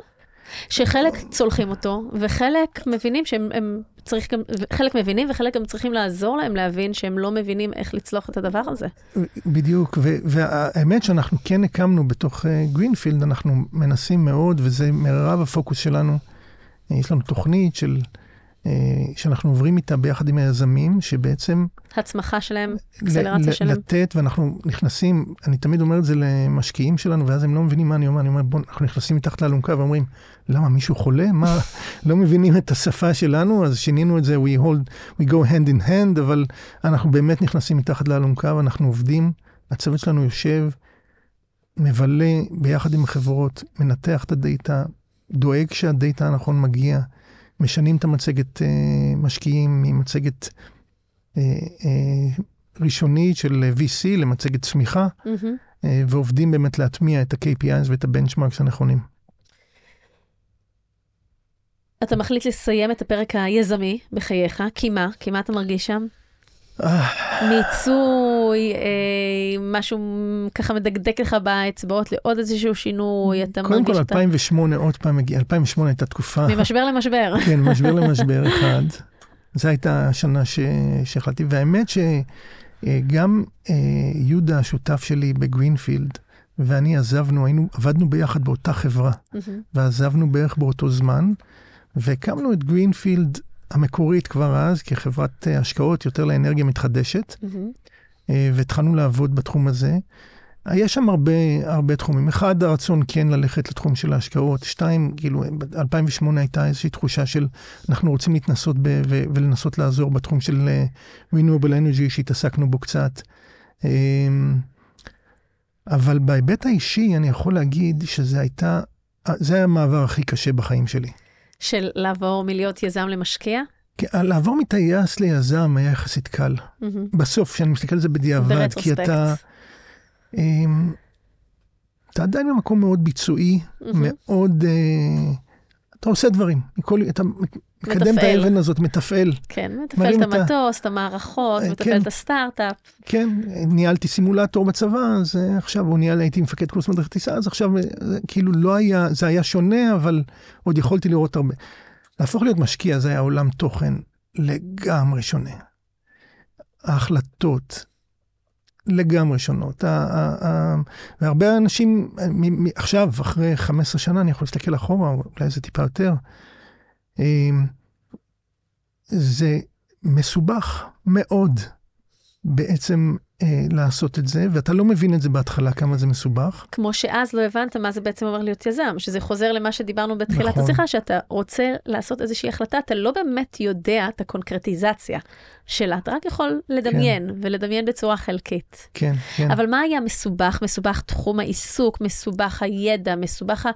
שחלק צולחים אותו, וחלק מבינים שהם הם צריך גם, חלק מבינים וחלק גם צריכים לעזור להם להבין שהם לא מבינים איך לצלוח את הדבר הזה.
בדיוק, והאמת שאנחנו כן הקמנו בתוך גרינפילד, אנחנו מנסים מאוד, וזה מרב הפוקוס שלנו. אה, יש לנו תוכנית של, אה, שאנחנו עוברים איתה ביחד עם היזמים, שבעצם
הצמחה שלהם, אקסלרציה שלהם.
לתת, ואנחנו נכנסים, אני תמיד אומר את זה למשקיעים שלנו, ואז הם לא מבינים מה אני אומר, אני אומר, בואו, אנחנו נכנסים מתחת לאלונקה ואומרים, למה, מישהו חולה? מה, לא מבינים את השפה שלנו? אז שינינו את זה, we hold, we go hand in hand, אבל אנחנו באמת נכנסים מתחת לאלונקה ואנחנו עובדים, הצוות שלנו יושב, מבלה ביחד עם החברות, מנתח את הדאטה, דואג שהדאטה הנכון מגיע, משנים את המצגת אה, משקיעים ממצגת אה, אה, ראשונית של VC למצגת צמיחה. אה, ועובדים באמת להטמיע את ה-KPIs ואת הבנצ'מרקס הנכונים.
אתה מחליט לסיים את הפרק היזמי בחייך, כי מה? כי מה אתה מרגיש שם?
אה,
מיצוי, אה, משהו ככה מדקדק לך באצבעות לעוד איזשהו שינוי, אתה
קודם
מרגיש
כל,
שאתה...
2008, עוד פעם הגיע, 2008 הייתה תקופה,
ממשבר למשבר.
כן, משבר למשבר אחד. זו הייתה השנה שהחלטתי, והאמת שגם אה, יהודה, השותף שלי בגרינפילד, ואני עזבנו, היינו, עבדנו ביחד באותה חברה. ועזבנו בערך באותו זמן, והקמנו את גרינפילד המקורית כבר אז, כחברת אה, השקעות יותר לאנרגיה מתחדשת. אה, והתחלנו לעבוד בתחום הזה. יש שם הרבה, הרבה תחומים. אחד, הרצון כן ללכת לתחום של ההשקעות. שתיים, כאילו, ב-2008 הייתה איזושהי תחושה של אנחנו רוצים להתנסות ב- ו- ולנסות לעזור בתחום של אה, renewable energy שהתעסקנו בו קצת. אה, אבל בהיבט האישי, אני יכול להגיד שזה הייתה, אה, זה היה המעבר הכי קשה בחיים שלי.
של לעבור מלהיות יזם למשקיע?
כי לעבור מטייס ליזם היה יחסית קל.
מהמם.
בסוף, כשאני מסתכל על זה בדיעבד, כי. אתה... אמ, אתה עדיין במקום מאוד ביצועי,
מהמם.
מאוד... אה, אתה עושה דברים. מכל, אתה מקדם את
מתפעל.
האבן הזאת, מתפעל.
כן, מתפעל את
את
המטוס, את המערכות,
אה,
מתפעל
כן.
את הסטארט-אפ.
כן, ניהלתי סימולטור בצבא, אז אה, עכשיו, או ניהל, הייתי מפקד קורס מדריך טיסה, אז עכשיו, כאילו לא היה, זה היה שונה, אבל עוד יכולתי לראות הרבה. להפוך להיות משקיע זה היה עולם תוכן לגמרי שונה. ההחלטות לגמרי שונות. והרבה אנשים, עכשיו, אחרי 15 שנה, אני יכול להסתכל אחורה, או אולי זה טיפה יותר, אה, זה מסובך מאוד בעצם לעשות את זה, ואתה לא מבין את זה בהתחלה, כמה זה מסובך.
כמו שאז לא הבנת מה זה בעצם אומר להיות יזם, שזה חוזר למה שדיברנו בתחילת
נכון.
השיחה, שאתה רוצה לעשות איזושהי החלטה, אתה לא באמת יודע את הקונקרטיזציה שלה, אתה רק יכול לדמיין, ולדמיין בצורה חלקית.
כן, כן.
אבל מה היה מסובך? מסובך תחום העיסוק, מסובך הידע, מסובך ה-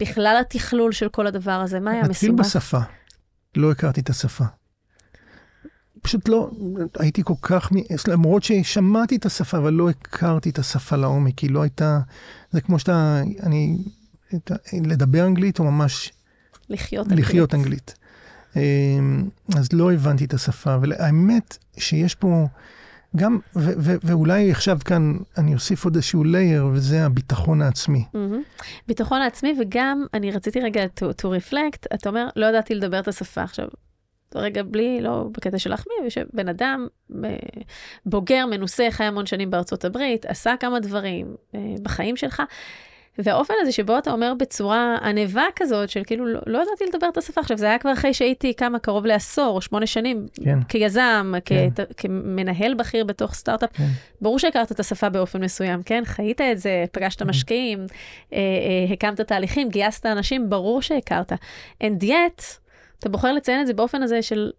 בכלל התכלול של כל הדבר הזה, מה היה
נתחיל
מסובך?
בשפה. לא הכרתי את השפה. פשוט לא, הייתי כל כך, למרות ששמעתי את השפה, אבל לא הכרתי את השפה לעומק, היא לא הייתה, זה כמו שאתה, אני, את לדבר אנגלית או ממש
לחיות
לחיות אנגלית. אמ, אז לא הבנתי את השפה, והאמת שיש פה גם, ו- ו- ואולי עכשיו כאן אני אוסיף עוד איזשהו לייר, וזה הביטחון העצמי.
מהמם. ביטחון העצמי, וגם אני רציתי רגע to, to reflect, אתה אומר, לא ידעתי לדבר את השפה. עכשיו, רגע בלי, לא בקטע של להחמיא, שבן אדם אה, בוגר, מנוסה, חי המון שנים בארצות הברית, עשה כמה דברים אה, בחיים שלך. והאופן הזה שבו אתה אומר בצורה ענווה כזאת, של כאילו, לא, לא ידעתי לדבר את השפה. עכשיו, זה היה כבר אחרי שהייתי כמה, קרוב לעשור או שמונה שנים,
כן.
כיזם,
כן.
כ, כמנהל בכיר בתוך סטארט-אפ.
כן.
ברור שהכרת את השפה באופן מסוים, כן? חיית את זה, פגשת משקיעים, אה, אה, הקמת תהליכים, גייסת אנשים, ברור שהכרת. And yet, אתה בוחר לציין את זה באופן הזה של,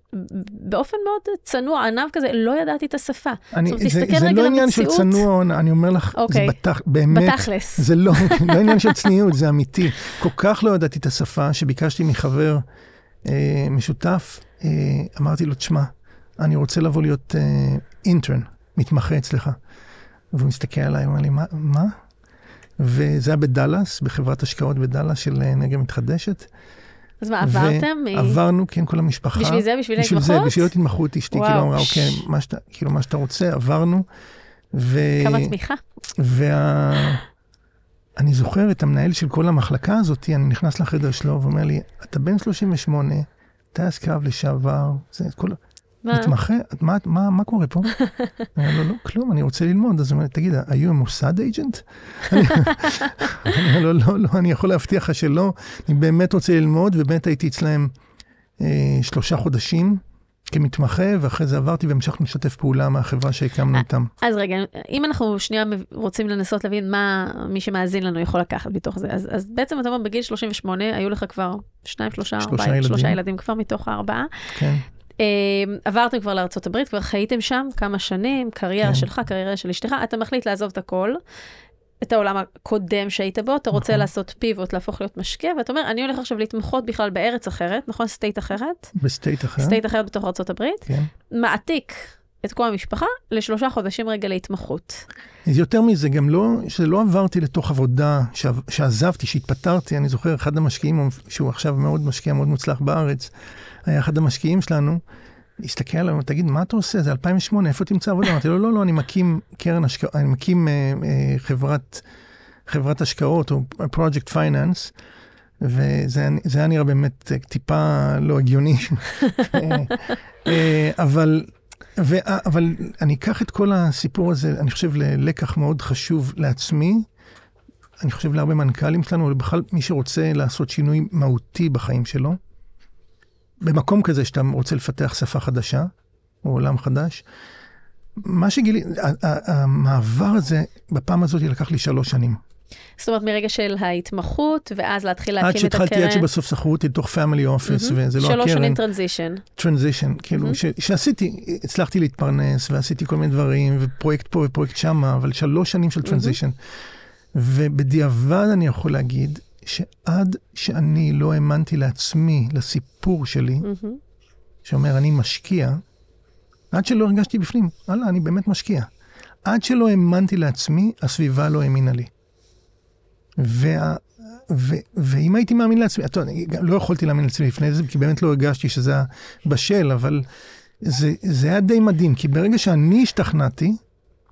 באופן מאוד צנוע, ענב כזה, לא ידעתי את השפה.
אני,
זאת אומרת,
זה,
תסתכל
זה
רגע
לא עניין של
למציאות.
צנוע, אני אומר לך,
אוקיי.
זה בתכ... באמת,
בתכלס.
זה לא, לא עניין של צניעות, זה אמיתי. כל כך לא ידעתי את השפה, שביקשתי מחבר אה, משותף, אה, אמרתי לו, תשמע, אני רוצה לבוא להיות אה, אינטרן, מתמחה אצלך. והוא מסתכל עליי, הוא אומר לי, מה? מה? וזה היה בדאלאס, בחברת השקעות בדאלאס של אנרגיה מתחדשת.
אז מה, עברתם?
עברנו, כן, כל המשפחה.
בשביל זה? בשביל
בשביל זה,
ההתמחות?
בשביל להיות התמחות, אשתי. כאילו אמרה, אוקיי, מה שאתה, כאילו מה שאתה רוצה, עברנו. ו...
כמה תמיכה?
וה... אני זוכר את המנהל של כל המחלקה הזאת, אני נכנס לחדר שלו ואומר לי, אתה בן 38, טייס קרב לשעבר, זה כל...
מה?
מתמחה, מה, מה, מה קורה פה? אני אומר לו, לא, כלום, אני רוצה ללמוד. אז הוא אומר, תגיד, היו המוסד אייג'נט? אני אומר לו, לא, לא, אני יכול להבטיח לך שלא, אני באמת רוצה ללמוד, ובאמת הייתי אצלם אה, שלושה חודשים כמתמחה, ואחרי זה עברתי והמשכנו לשתף פעולה מהחברה שהקמנו איתם.
אז רגע, אם אנחנו שנייה רוצים לנסות להבין מה מי שמאזין לנו יכול לקחת מתוך זה, אז, אז בעצם אתה אומר, בגיל 38 היו לך כבר שניים, שלושה,
שלושה
ארבעה,
ילדים.
שלושה ילדים כבר מתוך הארבעה.
כן.
אה, עברתם כבר לארה"ב, כבר חייתם שם כמה שנים, קריירה
כן.
שלך, קריירה של אשתך, אתה מחליט לעזוב את הכל, את העולם הקודם שהיית בו, אתה רוצה
נכון.
לעשות pivot, להפוך להיות משקיע, ואתה אומר, אני הולך עכשיו להתמחות בכלל בארץ אחרת, נכון? state אחרת?
ב state אחר.
state אחרת בתוך ארה"ב,
כן.
מעתיק את כל המשפחה לשלושה חודשים רגע להתמחות.
יותר מזה, גם לא, שלא עברתי לתוך עבודה, שעזבתי, שהתפטרתי, אני זוכר, אחד המשקיעים, שהוא עכשיו מאוד משקיע, מאוד מוצלח בארץ, היה אחד המשקיעים שלנו, הסתכל עליו, תגיד, מה אתה עושה? זה 2008, איפה תמצא עבודה? אמרתי לו, לא, לא, אני מקים קרן השקעות, אני מקים אה, אה, חברת, חברת השקעות, או פרויקט פייננס, וזה היה- נראה באמת אה, טיפה לא הגיוני. אה, אה, אבל ו- אבל אני אקח את כל הסיפור הזה, אני חושב, ללקח מאוד חשוב לעצמי. אני חושב להרבה מנכ"לים שלנו, ובכלל מי שרוצה לעשות שינוי מהותי בחיים שלו, במקום כזה שאתה רוצה לפתח שפה חדשה, או עולם חדש, מה שגיליתי, המעבר הזה, בפעם הזאת לקח לי שלוש שנים.
זאת אומרת, מרגע של ההתמחות, ואז להתחיל
עד
להקים את הקרן.
שהתחלתי, עד שבסוף שכרו אותי לתוך family
מהמם.
וזה לא
שלוש
הקרן.
שנים transition.
transition, כאילו, שעשיתי, הצלחתי להתפרנס ועשיתי כל מיני דברים, ופרויקט פה ופרויקט שמה, אבל שלוש שנים של transition. ובדיעבד אני יכול להגיד שעד שאני לא האמנתי לעצמי, לסיפור שלי, שאומר אני משקיע, עד שלא הרגשתי בפנים, וואלה, אני באמת משקיע. עד שלא האמנתי לעצמי, הסביבה לא האמינה לי. וה, ו, ואם הייתי מאמין לעצמי, אתה יודע, גם לא יכולתי להאמין לעצמי לפני זה, כי באמת לא הרגשתי שזה היה בשל, אבל זה, זה היה די מדהים, כי ברגע שאני השתכנעתי,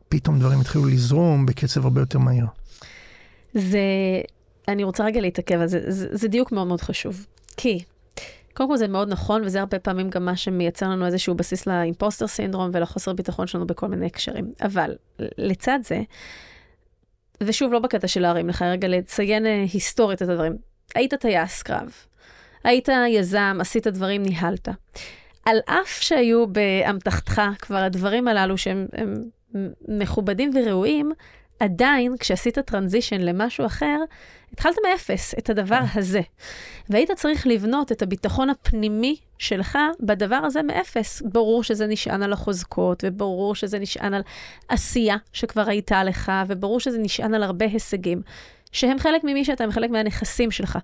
פתאום דברים התחילו לזרום בקצב הרבה יותר מהיר.
זה, אני רוצה רגע להתעכב על זה, זה, זה דיוק מאוד מאוד חשוב. כי, קודם כל זה מאוד נכון, וזה הרבה פעמים גם מה שמייצר לנו איזשהו בסיס לאימפוסטר סינדרום ולחוסר ביטחון שלנו בכל מיני הקשרים. אבל, לצד זה, ושוב, לא בקטע של להרים לך, רגע לציין אה, היסטורית את הדברים. היית טייס קרב, היית יזם, עשית דברים, ניהלת. על אף שהיו באמתחתך כבר הדברים הללו שהם הם מכובדים וראויים, עדיין, כשעשית טרנזישן למשהו אחר, התחלת מאפס את הדבר הזה. והיית צריך לבנות את הביטחון הפנימי שלך בדבר הזה מאפס. ברור שזה נשען על החוזקות, וברור שזה נשען על עשייה שכבר הייתה לך, וברור שזה נשען על הרבה הישגים. שהם חלק ממי שאתה, הם חלק מהנכסים שלך.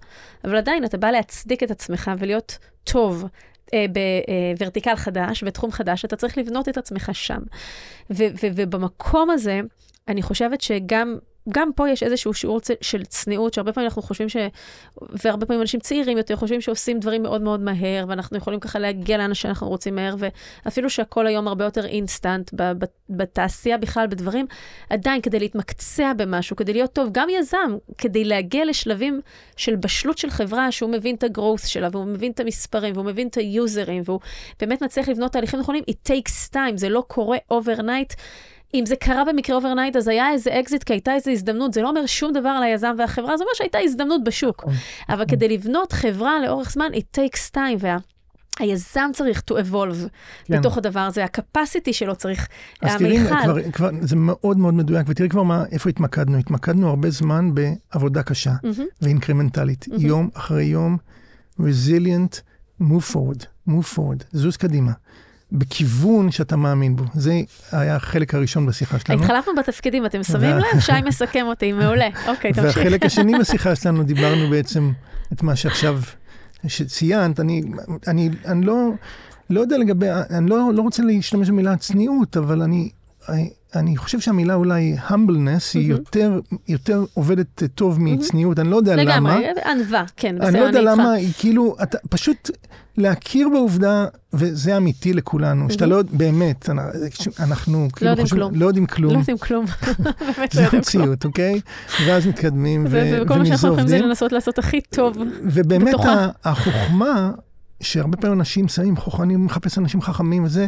אבל עדיין, אתה בא להצדיק את עצמך ולהיות טוב אה, בוורטיקל חדש, בתחום חדש, אתה צריך לבנות את עצמך שם. ובמקום הזה, אני חושבת שגם גם פה יש איזשהו שיעור של צניעות, שהרבה פעמים אנחנו חושבים ש... והרבה פעמים אנשים צעירים יותר חושבים שעושים דברים מאוד מאוד מהר, ואנחנו יכולים ככה להגיע לאן שאנחנו רוצים מהר, ואפילו שהכל היום הרבה יותר אינסטנט בתעשייה בכלל, בדברים, עדיין כדי להתמקצע במשהו, כדי להיות טוב, גם יזם, כדי להגיע לשלבים של בשלות של חברה, שהוא מבין את הגרוס שלה, והוא מבין את המספרים, והוא מבין את היוזרים, והוא באמת מצליח לבנות תהליכים נכונים, it takes time, זה לא קורה overnight. אם זה קרה במקרה overnight, אז היה איזה אקזיט, כי הייתה איזו הזדמנות, זה לא אומר שום דבר על היזם והחברה, זה אומר שהייתה הזדמנות בשוק. אבל כדי לבנות חברה לאורך זמן, it takes time, וה... היזם צריך to evolve
כן.
בתוך הדבר הזה, ה-capacity שלו צריך,
אז תראי,
המיכל.
כבר, כבר, זה מאוד מאוד מדויק, ותראי כבר מה, איפה התמקדנו. התמקדנו הרבה זמן בעבודה קשה
מהמם.
ואינקרמנטלית.
מהמם.
יום אחרי יום, רזיליאנט, move forward, move forward, זוז קדימה. בכיוון שאתה מאמין בו. זה היה החלק הראשון בשיחה שלנו.
התחלפנו בתפקידים, אתם שמים לב? שי מסכם אותי, מעולה. אוקיי, תמשיך.
והחלק השני בשיחה שלנו, דיברנו בעצם את מה שעכשיו שציינת, אני, אני, אני לא, לא יודע לגבי, אני לא, לא רוצה להשתמש במילה צניעות, אבל אני, אני חושב שהמילה אולי humbleness היא יותר, יותר עובדת טוב מצניעות, אני לא יודע למה.
לגמרי, ענווה, כן, בסדר,
אני לא יודע למה, היא כאילו, אתה פשוט להכיר בעובדה, וזה אמיתי לכולנו, שאתה לא, באמת, אנחנו כאילו
חושבים,
לא יודעים כלום.
לא יודעים כלום.
זה המציאות, אוקיי? ואז מתקדמים, ומזה עובדים.
וכל מה שאנחנו יכולים זה לנסות לעשות הכי טוב.
ובאמת החוכמה, שהרבה פעמים אנשים שמים אני מחפש אנשים חכמים וזה,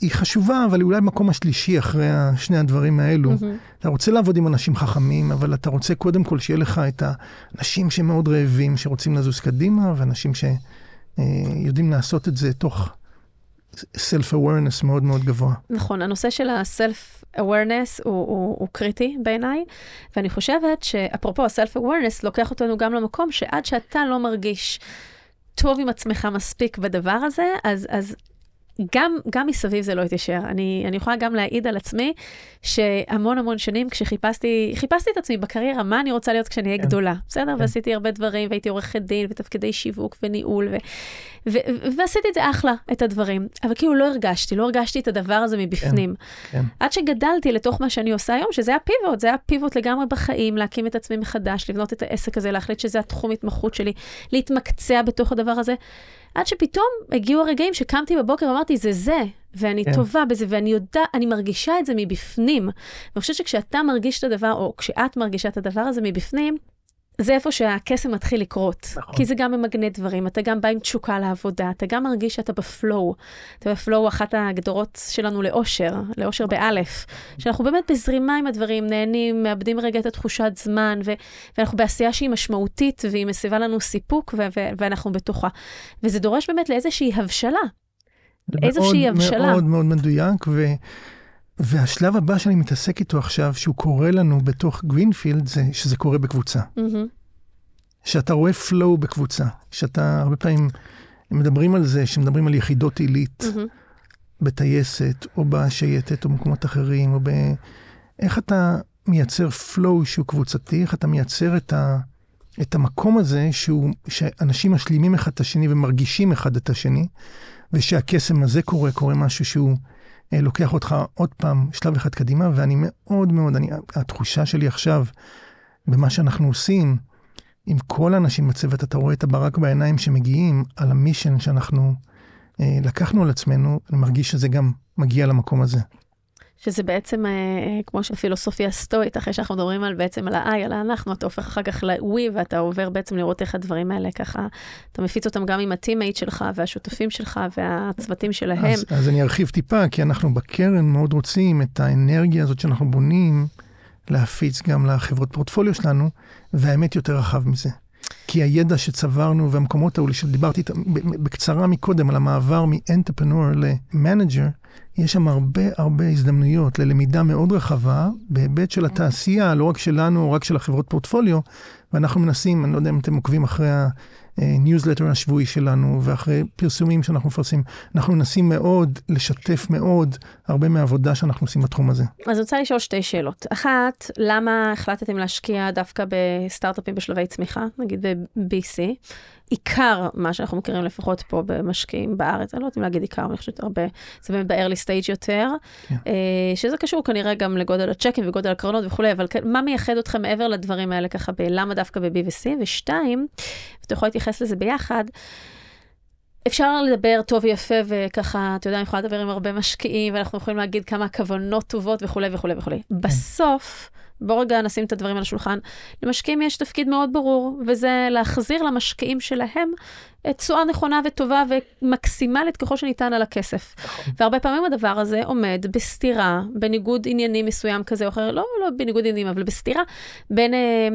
היא חשובה, אבל היא אולי במקום השלישי אחרי שני הדברים האלו. Mm-hmm. אתה רוצה לעבוד עם אנשים חכמים, אבל אתה רוצה קודם כל שיהיה לך את האנשים שמאוד רעבים, שרוצים לזוז קדימה, ואנשים שיודעים לעשות את זה תוך self-awareness מאוד מאוד גבוה.
נכון, הנושא של ה-self-awareness הוא, הוא, הוא קריטי בעיניי, ואני חושבת שאפרופו ה-self-awareness, לוקח אותנו גם למקום שעד שאתה לא מרגיש... טוב עם עצמך מספיק בדבר הזה, אז, אז גם, גם מסביב זה לא התיישר. אני, אני יכולה גם להעיד על עצמי שהמון המון שנים כשחיפשתי, חיפשתי את עצמי בקריירה, מה אני רוצה להיות כשאני אהיה כן. גדולה, בסדר? כן. ועשיתי הרבה דברים, והייתי עורכת דין, ותפקידי שיווק וניהול, ו, ו, ו, ועשיתי את זה אחלה, את הדברים. אבל כאילו לא הרגשתי, לא הרגשתי את הדבר הזה מבפנים. כן, כן. עד שגדלתי לתוך מה שאני עושה היום, שזה הפיבוט, זה הפיבוט לגמרי בחיים, להקים את עצמי מחדש, לבנות את העסק הזה, להחליט שזה התחום התמחות שלי, להתמקצע בתוך הדבר הזה. עד שפתאום הגיעו הרגעים שקמתי בבוקר ואמרתי, זה זה, ואני כן. טובה בזה, ואני יודעת, אני מרגישה את זה מבפנים. ואני חושבת שכשאתה מרגיש את הדבר, או כשאת מרגישה את הדבר הזה מבפנים, זה איפה שהקסם מתחיל לקרות. נכון. כי זה גם ממגנט דברים, אתה גם בא עם תשוקה לעבודה, אתה גם מרגיש שאתה בפלואו. אתה בפלואו, אחת הגדורות שלנו לאושר, לאושר באלף. שאנחנו באמת בזרימה עם הדברים, נהנים, מאבדים רגע את התחושת זמן, ו- ואנחנו בעשייה שהיא משמעותית, והיא מסיבה לנו סיפוק, ו- ו- ואנחנו בתוכה. וזה דורש באמת לאיזושהי הבשלה. איזושהי הבשלה.
מאוד מאוד מדויק, ו... והשלב הבא שאני מתעסק איתו עכשיו, שהוא קורה לנו בתוך גרינפילד, זה שזה קורה בקבוצה. Mm-hmm. שאתה רואה flow בקבוצה, שאתה הרבה פעמים מדברים על זה, שמדברים על יחידות עילית, mm-hmm. בטייסת, או בשייטת, או במקומות אחרים, או ב... איך אתה מייצר flow שהוא קבוצתי, איך אתה מייצר את, ה... את המקום הזה שהוא, שאנשים משלימים אחד את השני ומרגישים אחד את השני, ושהקסם הזה קורה, קורה משהו שהוא... אה, לוקח אותך עוד פעם שלב אחד קדימה, ואני מאוד מאוד, אני, התחושה שלי עכשיו, במה שאנחנו עושים, עם כל האנשים בצוות, אתה רואה את הברק בעיניים שמגיעים על המישן שאנחנו אה, לקחנו על עצמנו, אני מרגיש שזה גם מגיע למקום הזה.
שזה בעצם אה, אה, כמו שהפילוסופיה הסטואית, אחרי שאנחנו מדברים על בעצם על ה-I, על האנחנו, אתה הופך אחר כך ל-we, ואתה עובר בעצם לראות איך הדברים האלה ככה, אתה מפיץ אותם גם עם הטימייט שלך, והשותפים שלך, והצוותים שלהם.
אז, אז אני ארחיב טיפה, כי אנחנו בקרן מאוד רוצים את האנרגיה הזאת שאנחנו בונים, להפיץ גם לחברות פורטפוליו שלנו, והאמת יותר רחב מזה. כי הידע שצברנו והמקומות האלה שדיברתי בקצרה מקודם על המעבר מ-entrepreneur ל-manager, יש שם הרבה הרבה הזדמנויות ללמידה מאוד רחבה בהיבט של התעשייה, לא רק שלנו, רק של החברות פורטפוליו, ואנחנו מנסים, אני לא יודע אם אתם עוקבים אחרי הניוזלטר השבועי שלנו ואחרי פרסומים שאנחנו מפרסמים, אנחנו מנסים מאוד לשתף מאוד הרבה מהעבודה שאנחנו עושים בתחום הזה.
אז אני רוצה לשאול שתי שאלות. אחת, למה החלטתם להשקיע דווקא בסטארט-אפים בשלבי צמיחה, נגיד ב-BC? עיקר מה שאנחנו מכירים לפחות פה במשקיעים בארץ, אני לא יודעת אם להגיד עיקר, אני חושבת הרבה, זה באמת ב-early stage יותר, yeah. כן. שזה קשור כנראה גם לגודל הצ'קים וגודל הקרנות וכולי, אבל כן, מה מייחד אתכם מעבר לדברים האלה ככה, למה דווקא ב-B ו-C? ושתיים, ואתה יכול להתייחס לזה ביחד, אפשר לדבר טוב ויפה, וככה, אתה יודע, אני יכולה לדבר עם הרבה משקיעים, ואנחנו יכולים להגיד כמה כוונות טובות וכולי וכולי וכולי. כן. בסוף, בואו רגע נשים את הדברים על השולחן. למשקיעים יש תפקיד מאוד ברור, וזה להחזיר למשקיעים שלהם תשואה נכונה וטובה ומקסימלית ככל שניתן על הכסף. נכון. והרבה פעמים הדבר הזה עומד בסתירה, בניגוד עניינים מסוים כזה או אחר, לא, לא בניגוד עניינים, אבל בסתירה בין... אה,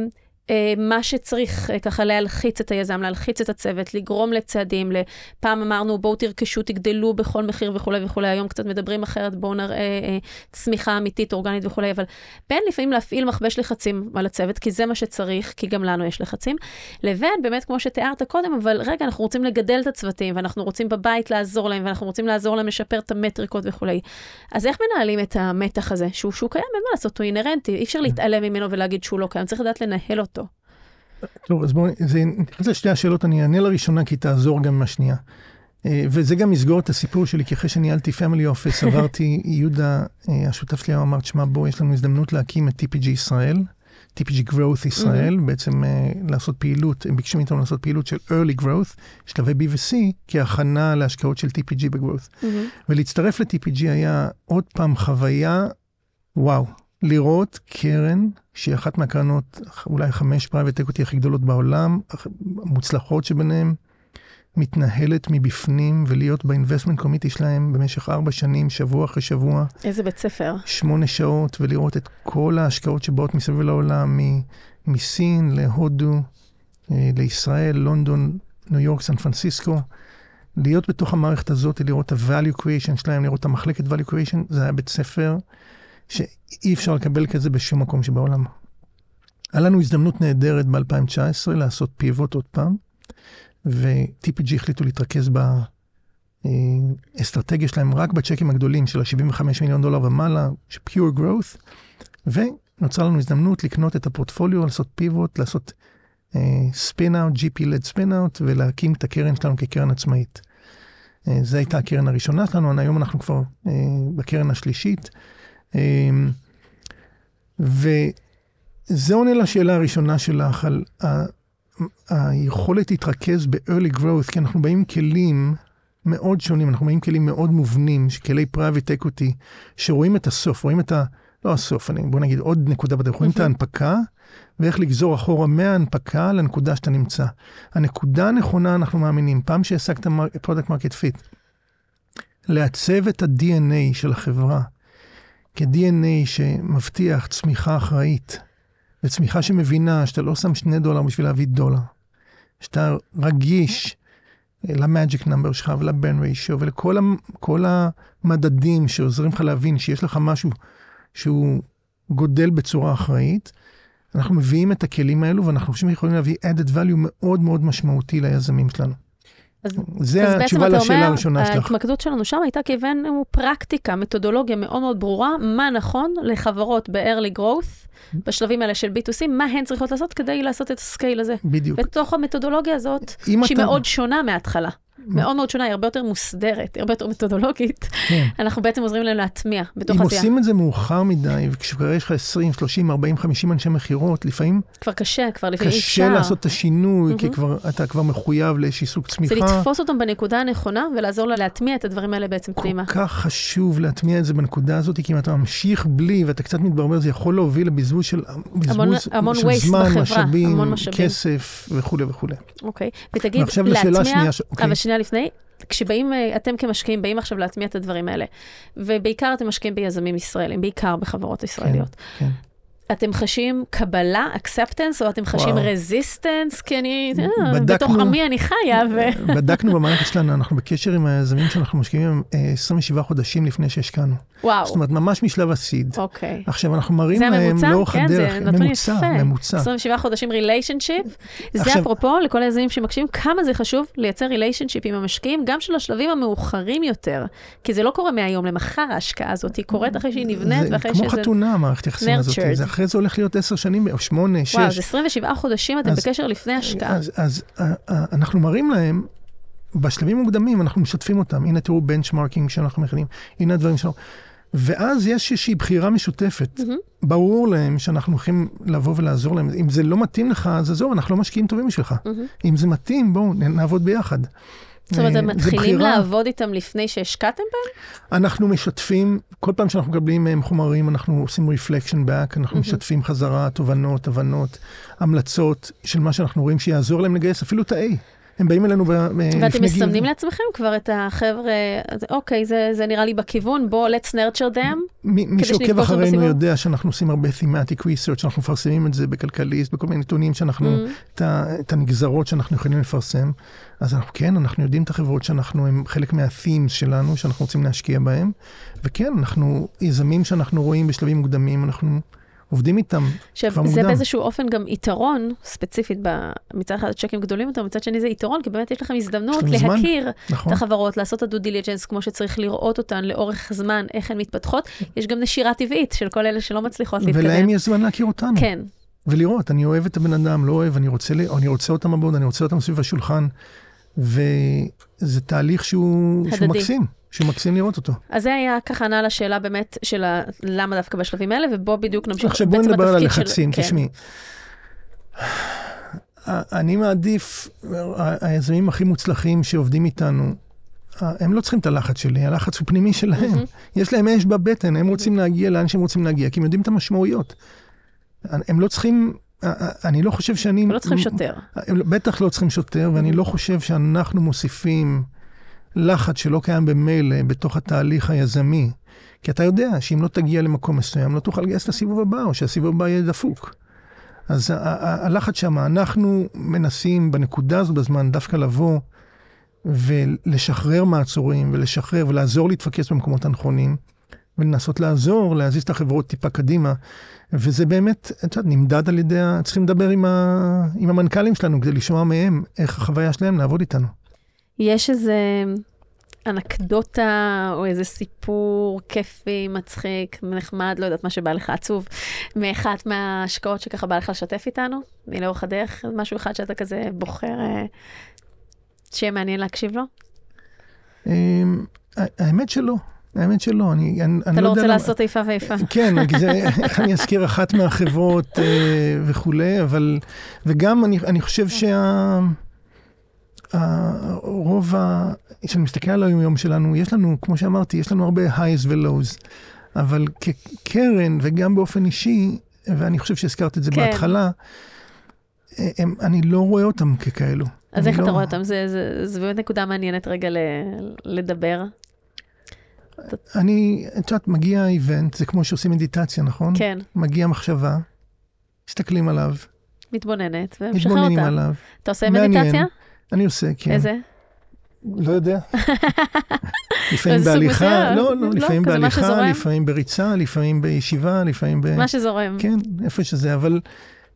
מה שצריך אה, ככה להלחיץ את היזם, להלחיץ את הצוות, לגרום לצעדים, פעם אמרנו בואו תרכשו, תגדלו בכל מחיר וכולי וכולי, היום קצת מדברים אחרת, בואו נראה אה, צמיחה אמיתית, אורגנית וכולי, אבל בין לפעמים להפעיל מכבש לחצים על הצוות, כי זה מה שצריך, כי גם לנו יש לחצים, לבין באמת כמו שתיארת קודם, אבל רגע, אנחנו רוצים לגדל את הצוותים, ואנחנו רוצים בבית לעזור להם, ואנחנו רוצים לעזור להם לשפר את המטריקות וכולי. אז איך מנהלים את המתח הזה, שהוא, שהוא קיים, אין מה לעשות, הוא אינהרנטי, אי אפשר להתעלם ממנו ולהגיד שהוא לא קיים, צריך לדעת לנהל אותו.
טוב, אז בואי, נתייחס לשתי השאלות, אני אענה לראשונה כי תעזור גם עם השנייה. אה, וזה גם יסגור את הסיפור שלי, כי אחרי שניהלתי family office, עברתי, יהודה, אה, השותף שלי אמר, תשמע, בוא, יש לנו הזדמנות להקים את TPG ישראל, TPG Growth ישראל, mm-hmm. בעצם uh, לעשות פעילות, הם ביקשו מאיתנו לעשות פעילות של early growth, שלבי B ו-C, כהכנה להשקעות של TPG ב-growth. Mm-hmm. ולהצטרף ל-TPG היה עוד פעם חוויה, וואו, לראות קרן שהיא אחת מהקרנות, אולי חמש private equity הכי גדולות בעולם, המוצלחות שביניהן, מתנהלת מבפנים ולהיות באינבסטמנט קומיטי שלהם במשך ארבע שנים, שבוע אחרי שבוע.
איזה בית ספר.
שמונה שעות, ולראות את כל ההשקעות שבאות מסביב לעולם, מסין להודו, אה, לישראל, לונדון, ניו יורק, סן פרנסיסקו. להיות בתוך המערכת הזאת, לראות את ה-value creation שלהם, לראות את המחלקת value creation, זה היה בית ספר שאי אפשר לקבל כזה בשום מקום שבעולם. היה לנו הזדמנות נהדרת ב-2019 לעשות פיבוט עוד פעם, ו-TPG החליטו להתרכז באסטרטגיה שלהם רק בצ'קים הגדולים של ה-75 מיליון דולר ומעלה, של pure growth, ונוצרה לנו הזדמנות לקנות את הפורטפוליו, לעשות פיבוט, לעשות spin-out, GP-led spin-out, ולהקים את הקרן שלנו כקרן עצמאית. Uh, זו הייתה הקרן הראשונה שלנו, היום אנחנו כבר uh, בקרן השלישית. אמ, וזה עונה לשאלה הראשונה שלך על ה- היכולת להתרכז ב-early growth, כי אנחנו באים כלים מאוד שונים, אנחנו באים כלים מאוד מובנים, כלי private equity, שרואים את הסוף, רואים את ה... לא הסוף, אני, בוא נגיד עוד נקודה בדרך, רואים את ההנפקה, ואיך לגזור אחורה מההנפקה לנקודה שאתה נמצא. הנקודה הנכונה, אנחנו מאמינים, פעם שהשגת product market fit, לעצב את ה-DNA של החברה, כ-DNA שמבטיח צמיחה אחראית, וצמיחה שמבינה שאתה לא שם שני דולר בשביל להביא דולר, שאתה רגיש למאג'יק נאמבר שלך ולבן ריישיו ולכל המדדים שעוזרים לך להבין שיש לך משהו שהוא גודל בצורה אחראית, אנחנו מביאים את הכלים האלו ואנחנו חושבים שיכולים להביא added value מאוד מאוד משמעותי ליזמים שלנו. אז, זה אז לשאלה הראשונה שלך.
ההתמקדות שלנו שם הייתה כי הבאנו פרקטיקה, מתודולוגיה מאוד מאוד ברורה, מה נכון לחברות ב-early growth, בשלבים האלה של B2C, מה הן צריכות לעשות כדי לעשות את הסקייל הזה.
בדיוק.
בתוך המתודולוגיה הזאת, שהיא אתה... מאוד שונה מההתחלה. מאוד מאוד שונה, היא הרבה יותר מוסדרת, היא הרבה יותר מתודולוגית. כן. אנחנו בעצם עוזרים להם להטמיע בתוך עשייה.
אם עושים את זה מאוחר מדי, וכשכבר יש לך 20, 30, 40, 50 אנשי מכירות, לפעמים...
כבר קשה, כבר לפעמים
אפשר. קשה לעשות את השינוי, mm-hmm. כי כבר, אתה כבר מחויב לאיזשהי סוג צמיחה.
זה לתפוס אותם בנקודה הנכונה ולעזור לה להטמיע את הדברים האלה בעצם פנימה.
כל כך חשוב להטמיע את זה בנקודה הזאת, כי אם אתה ממשיך בלי ואתה קצת מתברבר, זה יכול להוביל לבזבוז של, זמן, משאבים, כסף וכולי וכולי.
אוקיי, ותגיד, להטמיע, שנייה לפני, כשבאים, אה, אתם כמשקיעים באים עכשיו להטמיע את הדברים האלה, ובעיקר אתם משקיעים ביזמים ישראלים, בעיקר בחברות ישראליות. כן, כן. אתם חשים קבלה, acceptance, או אתם חשים resistance? כי אני, אה, בדקנו, בתוך עמי אני חיה. ו...
בדקנו במערכת שלנו, אנחנו בקשר עם היזמים שאנחנו משקיעים 27 אה, חודשים לפני שהשקענו.
וואו.
זאת אומרת, ממש משלב ה-seed.
אוקיי.
עכשיו, אנחנו מראים להם לאורך כן, הדרך. זה נתון ממוצע, יפה. ממוצע.
27 חודשים relationship. זה אפרופו, לכל היזמים שמקשיבים, כמה זה חשוב לייצר relationship עם המשקיעים, גם של השלבים המאוחרים יותר. כי זה לא קורה מהיום למחר ההשקעה הזאת, היא קורית אחרי שהיא נבנית ואחרי שזה...
כמו חתונה, המערכת יחסים הזאת. אחרי זה הולך להיות עשר שנים, או שמונה, שש.
וואו, אז 27 חודשים אתם אז, בקשר לפני השקעה.
אז, אז אז אנחנו מראים להם, בשלבים מוקדמים אנחנו משתפים אותם. הנה תראו בנצ'מרקינג שאנחנו מכינים, הנה הדברים שלנו. ואז יש איזושהי בחירה משותפת. Mm-hmm. ברור להם שאנחנו הולכים לבוא ולעזור להם. אם זה לא מתאים לך, אז עזוב, אנחנו לא משקיעים טובים בשבילך. Mm-hmm. אם זה מתאים, בואו נעבוד ביחד.
זאת אומרת, אתם מתחילים לעבוד איתם לפני שהשקעתם בהם?
אנחנו משתפים, כל פעם שאנחנו מקבלים מהם חומרים, אנחנו עושים רפלקשן באק, אנחנו משתפים חזרה, תובנות, הבנות, המלצות של מה שאנחנו רואים שיעזור להם לגייס אפילו את ה-A. הם באים אלינו
ואתם
לפני גיל.
מסמנים לעצמכם כבר את החבר'ה, אוקיי, זה, זה נראה לי בכיוון, בוא, let's nurture them.
מי, מי שעוקב אחרינו? יודע שאנחנו עושים הרבה thematic research, שאנחנו מפרסמים את זה בכלכליסט, בכל מיני נתונים שאנחנו,
Mm.
את, את הנגזרות שאנחנו יכולים לפרסם. אז אנחנו כן, אנחנו יודעים את החברות שאנחנו, הם חלק מה-themes שלנו, שאנחנו רוצים להשקיע בהם. וכן, אנחנו יזמים שאנחנו רואים בשלבים מוקדמים, אנחנו עובדים איתם
עכשיו,
כבר
זה
מוקדם.
באיזשהו אופן גם יתרון, ספציפית, ב- מצד אחד צ'קים גדולים יותר, מצד שני זה יתרון, כי באמת יש לכם הזדמנות
יש לכם
להכיר את
נכון?
החברות, לעשות את הדו דיליג'נס כמו שצריך לראות אותן לאורך זמן, איך הן מתפתחות. יש גם נשירה טבעית של כל אלה שלא מצליחות להתקדם.
ולהם יש זמן להכיר אותנו.
כן,
ולראות, אני אוהב את הבן אדם, לא אוהב, אני רוצה, אני רוצה אותם בבוד, אני רוצה אותם סביב השולחן. וזה תהליך שהוא,
הדדי.
שהוא מקסים לראות אותו.
אז זה היה ככה ענה לשאלה באמת של ה- למה דווקא בשלבים האלה, ובוא בדיוק נמשיך.
עכשיו בואי נדבר על
התפקיד של-
הלחצים,
כן.
תשמעי. אני מעדיף, היזמים הכי מוצלחים שעובדים איתנו, הם לא צריכים את הלחץ שלי, הלחץ הוא פנימי שלהם.
מהמם.
יש להם אש בבטן, הם רוצים להגיע לאן שהם רוצים להגיע, כי הם יודעים את המשמעויות. הם לא צריכים, אני לא חושב שאני...
הם לא צריכים שוטר.
הם בטח לא צריכים שוטר, ואני לא חושב שאנחנו מוסיפים לחץ שלא קיים במילא בתוך התהליך היזמי. כי אתה יודע שאם לא תגיע למקום מסוים, לא תוכל לגייס לסיבוב הבא, או שהסיבוב הבא יהיה דפוק. אז הלחץ שם, אנחנו מנסים בנקודה הזו בזמן דווקא לבוא ולשחרר מעצורים, ולשחרר ולעזור להתפקס במקומות הנכונים, ולנסות לעזור, להזיז את החברות טיפה קדימה. וזה באמת, את יודעת, נמדד על ידי, צריכים לדבר עם, ה, עם המנכ"לים שלנו כדי לשמוע מהם איך החוויה שלהם לעבוד איתנו.
יש איזה אנקדוטה או איזה סיפור כיפי, מצחיק, נחמד, לא יודעת מה שבא לך עצוב, מאחת מההשקעות שככה בא לך לשתף איתנו, מלאורך הדרך, משהו אחד שאתה כזה בוחר אה, שיהיה מעניין להקשיב לו?
אמ, האמת שלא, האמת שלא, אני, אני, אני
אתה לא
יודע
רוצה
למה-
לעשות איפה ואיפה.
כן, זה, איך אני אזכיר אחת מהחברות אה, וכולי, אבל, וגם אני, אני חושב שה... הרוב, ה... כשאני מסתכל על היום-יום שלנו, יש לנו, כמו שאמרתי, יש לנו הרבה highs ו-lows, אבל כקרן וגם באופן אישי, ואני חושב שהזכרת את זה
כן.
בהתחלה, הם, אני לא רואה אותם ככאלו.
אז איך אתה
לא-
רואה אותם? זה- זה זה באמת נקודה מעניינת רגע ל- לדבר.
אני, את יודעת, מגיע איבנט, זה כמו שעושים מדיטציה, נכון?
כן,
מגיע מחשבה, מסתכלים עליו,
מתבוננת ומשחרר
מתבוננים
אותה.
עליו.
אתה עושה
מעניין.
מדיטציה?
אני עושה, כן.
איזה?
לא יודע. לפעמים בהליכה? לא, לא,
לא,
לפעמים בהליכה. לפעמים בריצה, לפעמים בישיבה, לפעמים ב...
מה שזורם.
כן, איפה שזה, אבל...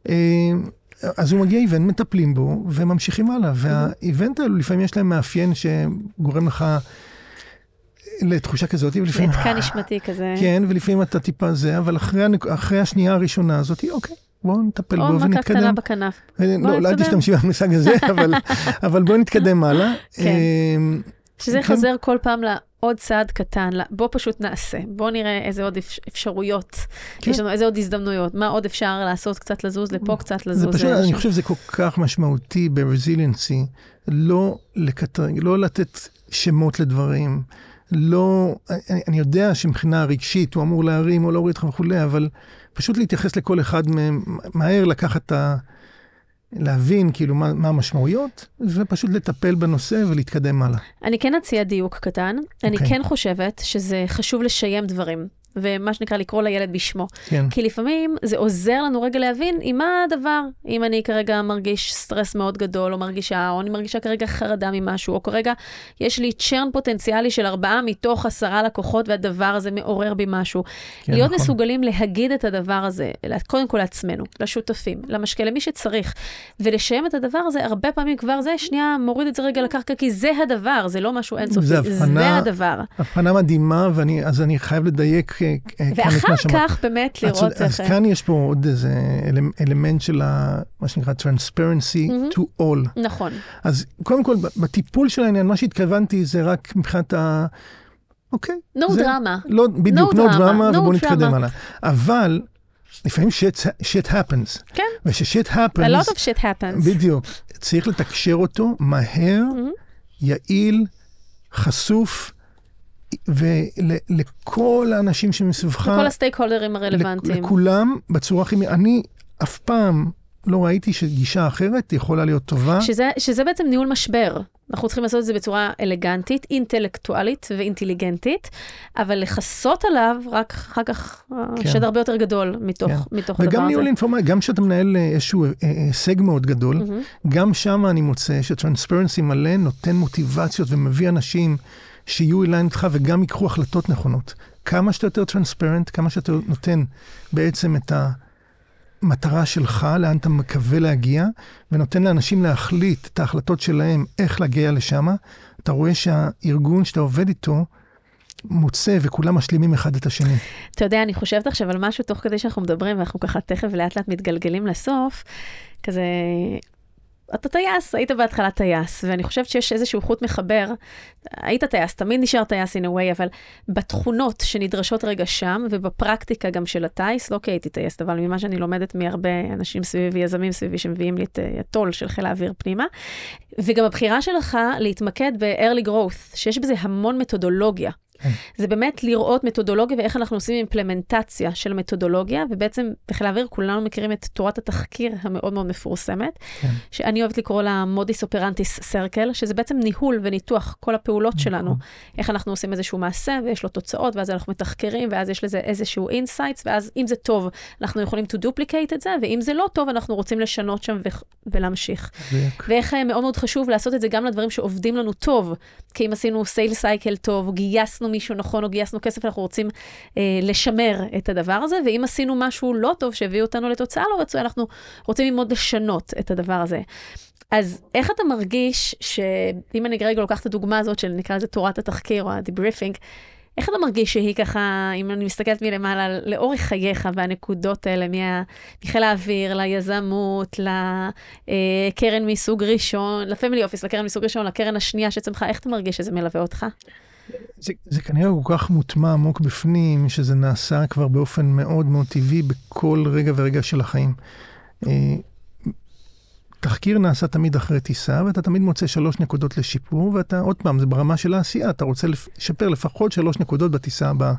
אה, אז הוא מגיע איבנט, מטפלים בו, וממשיכים הלאה. והאיבנט האלו, לפעמים יש להם מאפיין שגורם לך לתחושה כזאת, ולפעמים...
להתקן נשמתי כזה.
כן, ולפעמים אתה טיפה זה, אבל. אחרי השנייה הראשונה הזאת, אוקיי, בואו נטפל
או
בו
מכה
ונתקדם.
קטנה בכנף.
אה, לא, לא, אל
נתקדם.
תשתמשי במושג הזה, אבל, אבל בואו נתקדם הלאה.
כן.
אה,
שזה
כן.
חוזר כל פעם לעוד צעד קטן, בוא פשוט נעשה, בוא נראה איזה עוד אפ- אפשרויות,
כן.
יש לנו איזה עוד הזדמנויות, מה עוד אפשר לעשות, קצת לזוז לפה, קצת
זה
לזוז.
פשוט,
לשם.
אני חושב שזה כל כך משמעותי ב-resiliency, לא לקטרג, לא לתת שמות לדברים, לא, אני, אני יודע שמבחינה רגשית הוא אמור להרים או להוריד אותך וכולי, אבל פשוט להתייחס לכל אחד מהם, מהר לקחת את ה... להבין כאילו מה, מה המשמעויות, ופשוט לטפל בנושא ולהתקדם הלאה.
אני כן אציע דיוק קטן, אני
אוקיי.
כן חושבת שזה חשוב לשיים דברים, ומה שנקרא לקרוא לילד בשמו.
כן,
כי לפעמים זה עוזר לנו רגע להבין עם מה הדבר. אם אני כרגע מרגיש סטרס מאוד גדול, או מרגישה, או אני מרגישה כרגע חרדה ממשהו, או כרגע יש לי צ'רן פוטנציאלי של ארבעה מתוך עשרה לקוחות, והדבר הזה מעורר בי משהו.
כן,
להיות
נכון.
מסוגלים להגיד את הדבר הזה, קודם כל לעצמנו, לשותפים, למשקה, למי שצריך, ולשיים את הדבר הזה, הרבה פעמים כבר זה, שנייה, מוריד את זה רגע לקרקע, כי זה הדבר, זה לא משהו אינסופי,
זה
זה,
הבחנה-
הדבר.
הבחנה מדהימה, ואני, אז אני חייב לדייק
ואחר. כך באמת
אז,
לראות
אז
איך...
כאן יש פה עוד איזה אלמ- אלמנט של מה שנקרא transparency
מהמם.
to all.
נכון.
אז קודם כל, בטיפול של העניין, מה שהתכוונתי זה רק מבחינת ה... אוקיי. זה,
דרמה.
לא, בדיוק,
drama, no
ובואו נתקדם. הלאה. אבל לפעמים shit, shit happens.
כן.
וששיט
A lot
happens,
of shit happens.
בדיוק, צריך לתקשר אותו מהר,
מהמם.
יעיל, חשוף, ולכל האנשים שמסביבך,
לכל הסטייק הולדרים הרלוונטיים.
לכולם בצורה הכי... אני אף פעם, לא ראיתי שגישה אחרת יכולה להיות טובה.
שזה, שזה בעצם ניהול משבר. אנחנו צריכים לעשות את זה בצורה אלגנטית, אינטלקטואלית ואינטליגנטית, אבל לכסות עליו רק אחר כך כן. שד הרבה יותר גדול מתוך, כן. מתוך הדבר הזה.
וגם ניהול אינפורמציה, גם כשאתה מנהל אה, איזשהו אה, אה, הישג מאוד גדול, mm-hmm. גם שם אני מוצא שטרנספרנסי מלא נותן מוטיבציות ומביא אנשים שיהיו אליי איתך וגם ייקחו החלטות נכונות. כמה שאתה יותר טרנספרנט, כמה שאתה נותן בעצם את. המטרה שלך, לאן אתה מקווה להגיע, ונותן לאנשים להחליט את ההחלטות שלהם איך להגיע לשם, אתה רואה שהארגון שאתה עובד איתו, מוצא וכולם משלימים אחד את השני.
אתה יודע, אני חושבת עכשיו על משהו תוך כדי שאנחנו מדברים, ואנחנו ככה תכף לאט לאט מתגלגלים לסוף, כזה אתה טייס, היית בהתחלה טייס, ואני חושבת שיש איזשהו חוט מחבר. היית טייס, תמיד נשאר טייס in a way, אבל בתכונות שנדרשות רגע שם, ובפרקטיקה גם של הטייס, לא כי הייתי טייסת, אבל ממה שאני לומדת מהרבה אנשים סביבי, יזמים סביבי, שמביאים לי את ה-tool של חיל האוויר פנימה, וגם הבחירה שלך להתמקד ב-early growth, שיש בזה המון מתודולוגיה. כן. זה באמת לראות מתודולוגיה ואיך אנחנו עושים אימפלמנטציה של מתודולוגיה, ובעצם בחיל האוויר כולנו מכירים את תורת התחקיר המאוד מאוד מפורסמת, כן. שאני אוהבת לקרוא לה modus operandi circle, שזה בעצם ניהול וניתוח כל הפעולות נכון. שלנו, איך אנחנו עושים איזשהו מעשה ויש לו תוצאות, ואז אנחנו מתחקרים, ואז יש לזה איזשהו insights, ואז אם זה טוב, אנחנו יכולים to duplicate את זה, ואם זה לא טוב, אנחנו רוצים לשנות שם ו- ולהמשיך. ואיך אה, מאוד מאוד חשוב לעשות את זה גם לדברים שעובדים לנו טוב, כי אם עשינו sale cycle טוב, גייסנו גייסנו מישהו נכון או גייסנו כסף, אנחנו רוצים אה, לשמר את הדבר הזה, ואם עשינו משהו לא טוב שהביא אותנו לתוצאה לא רצויה, אנחנו רוצים ללמוד לשנות את הדבר הזה. אז איך אתה מרגיש שאם אני רגע לוקחת את הדוגמה הזאת של נקרא לזה תורת התחקיר או ה-debriefing, איך אתה מרגיש שהיא ככה, אם אני מסתכלת מלמעלה, לאורך חייך והנקודות האלה, מה, מחיל האוויר, ליזמות, לקרן מסוג ראשון, לפמילי אופיס, לקרן מסוג ראשון, לקרן השנייה שצמחה, איך אתה מרגיש שזה מלווה אותך?
זה, זה כנראה כל כך מוטמע עמוק בפנים, שזה נעשה כבר באופן מאוד מאוד טבעי בכל רגע ורגע של החיים. אה, תחקיר נעשה תמיד אחרי טיסה, ואתה תמיד מוצא שלוש נקודות לשיפור, ואתה, עוד פעם, זה ברמה של העשייה, אתה רוצה לשפר לפחות שלוש נקודות בטיסה הבאה.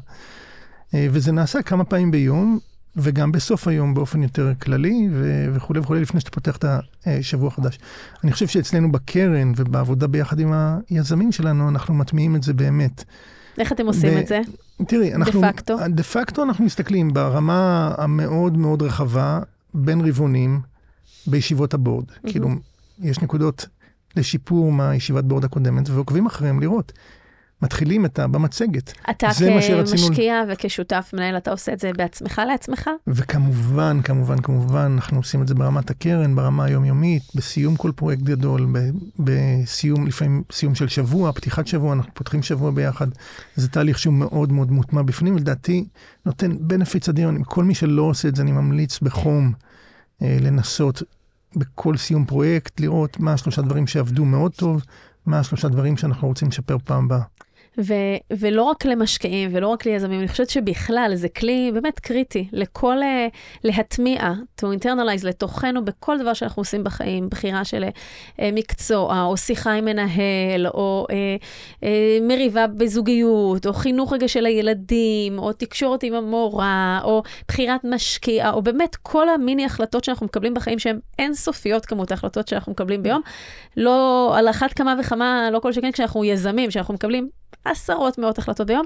אה, וזה נעשה כמה פעמים ביום, וגם בסוף היום באופן יותר כללי וכולי וכולי, לפני שאתה פותח את השבוע החדש. אני חושב שאצלנו בקרן ובעבודה ביחד עם היזמים שלנו, אנחנו מטמיעים את זה באמת.
איך אתם עושים ב- את זה?
תראי, אנחנו...
דה פקטו?
דה פקטו אנחנו מסתכלים ברמה המאוד מאוד רחבה, בין רבעונים, בישיבות הבורד. Mm-hmm. כאילו, יש נקודות לשיפור מהישיבת בורד הקודמת, ועוקבים אחריהם לראות. מתחילים את ה... במצגת.
אתה כמשקיע וכשותף מנהל, אתה עושה את זה בעצמך לעצמך?
וכמובן, כמובן, כמובן, אנחנו עושים את זה ברמת הקרן, ברמה היומיומית, בסיום כל פרויקט גדול, בסיום, לפעמים סיום של שבוע, פתיחת שבוע, אנחנו פותחים שבוע ביחד. זה תהליך שהוא מאוד מאוד מוטמע בפנים, לדעתי נותן בנפיץ אדיר. כל מי שלא עושה את זה, אני ממליץ בחום אה, לנסות בכל סיום פרויקט, לראות מה השלושה דברים שעבדו מאוד טוב, מה השלושה דברים שאנחנו רוצים לשפר פעם הבאה.
ו- ולא רק למשקיעים ולא רק ליזמים, אני חושבת שבכלל זה כלי באמת קריטי לכל, uh, להטמיע, to internalize לתוכנו בכל דבר שאנחנו עושים בחיים, בחירה של uh, מקצוע, או שיחה עם מנהל, או uh, uh, מריבה בזוגיות, או חינוך רגע של הילדים, או תקשורת עם המורה, או בחירת משקיע, או באמת כל המיני החלטות שאנחנו מקבלים בחיים שהן אינסופיות כמות ההחלטות שאנחנו מקבלים ביום. לא, על אחת כמה וכמה, לא כל שכן כשאנחנו יזמים, שאנחנו מקבלים עשרות מאות החלטות ביום,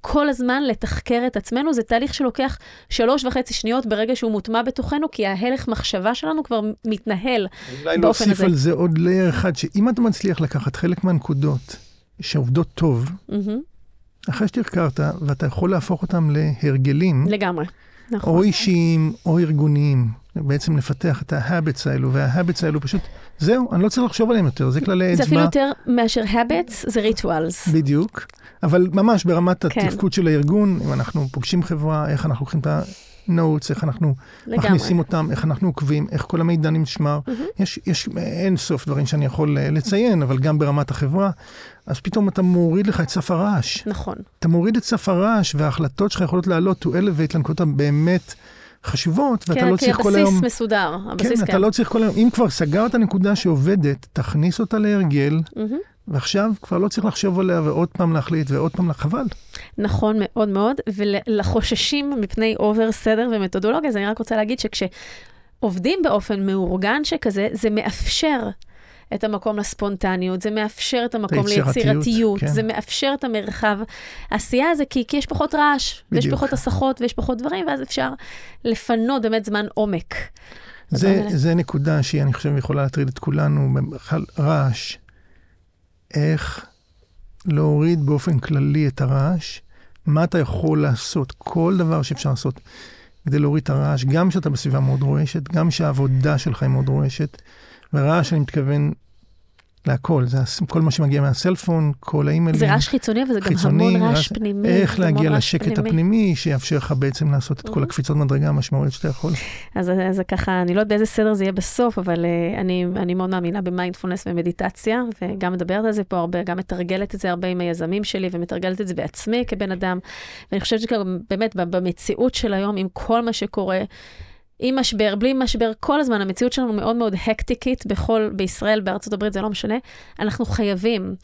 כל הזמן לתחקר את עצמנו, זה תהליך שלוקח שלוש וחצי שניות ברגע שהוא מוטמע בתוכנו, כי ההלך מחשבה שלנו כבר מתנהל באופן הזה. אולי
להוסיף על זה עוד לייר אחד, שאם אתה מצליח לקחת חלק מהנקודות שעובדות טוב, mm-hmm. אחרי שתחקרת, ואתה יכול להפוך אותם להרגלים.
לגמרי. נכון.
או אישיים או ארגוניים, בעצם לפתח את ה-habits האלו, וה-habits האלו פשוט, זהו, אני לא צריך לחשוב עליהם יותר, זה כללי אצבע.
זה אפילו יותר מאשר habits, זה rituals.
בדיוק, אבל ממש ברמת כן. התפקוד של הארגון, אם אנחנו פוגשים חברה, איך אנחנו לוקחים את ה... notes, איך אנחנו לגמרי. מכניסים אותם, איך אנחנו עוקבים, איך כל המידע נשמר. Mm-hmm. יש, יש אין סוף דברים שאני יכול אה, לציין, אבל גם ברמת החברה. אז פתאום אתה מוריד לך את סף הרעש.
נכון.
אתה מוריד את סף הרעש, וההחלטות שלך יכולות לעלות to elevate לנקודות הבאמת חשובות, ואתה
כן,
לא צריך כל היום...
כן, כי הבסיס מסודר, הבסיס
כן. כן, אתה לא צריך כל היום, אם כבר סגרת נקודה שעובדת, תכניס אותה להרגל. Mm-hmm. ועכשיו כבר לא צריך לחשוב עליה ועוד פעם להחליט ועוד פעם, חבל.
נכון מאוד מאוד, ולחוששים מפני אובר סדר ומתודולוגיה, אז אני רק רוצה להגיד שכש... עובדים באופן מאורגן שכזה, זה מאפשר את המקום לספונטניות, זה מאפשר את המקום
ליצירתיות, כן.
זה מאפשר את המרחב העשייה הזה, כי, כי יש פחות רעש, ויש
בדיוק.
פחות הסחות, ויש פחות דברים, ואז אפשר לפנות באמת זמן עומק.
זה. זה נקודה שהיא, אני חושב, יכולה להטריד את כולנו, בכלל רעש. איך להוריד באופן כללי את הרעש, מה אתה יכול לעשות, כל דבר שאפשר לעשות כדי להוריד את הרעש, גם כשאתה בסביבה מאוד רועשת, גם כשהעבודה שלך היא מאוד רועשת. ורעש, אני מתכוון להכל, זה כל מה שמגיע מהסלפון, כל האימיילים.
זה רעש חיצוני, אבל זה גם
חיצוני,
המון רעש
רעש-
פנימי.
איך להגיע לשקט
פנימי.
הפנימי, שיאפשר לך בעצם לעשות את כל
Mhm.
הקפיצות מדרגה המשמעותיות שאתה יכול.
אז זה ככה, אני לא יודעת באיזה סדר זה יהיה בסוף, אבל uh, אני, אני מאוד מאמינה במיינדפולנס ומדיטציה, וגם מדברת על זה פה הרבה, גם מתרגלת את זה הרבה עם היזמים שלי, ומתרגלת את זה בעצמי כבן אדם. ואני חושבת שגם באמת ב- במציאות של היום, עם כל מה שקורה, עם משבר, בלי משבר, כל הזמן, המציאות שלנו מאוד מאוד הקטיקית בכל, בישראל, בארצות הברית, זה לא משנה. אנחנו חייבים,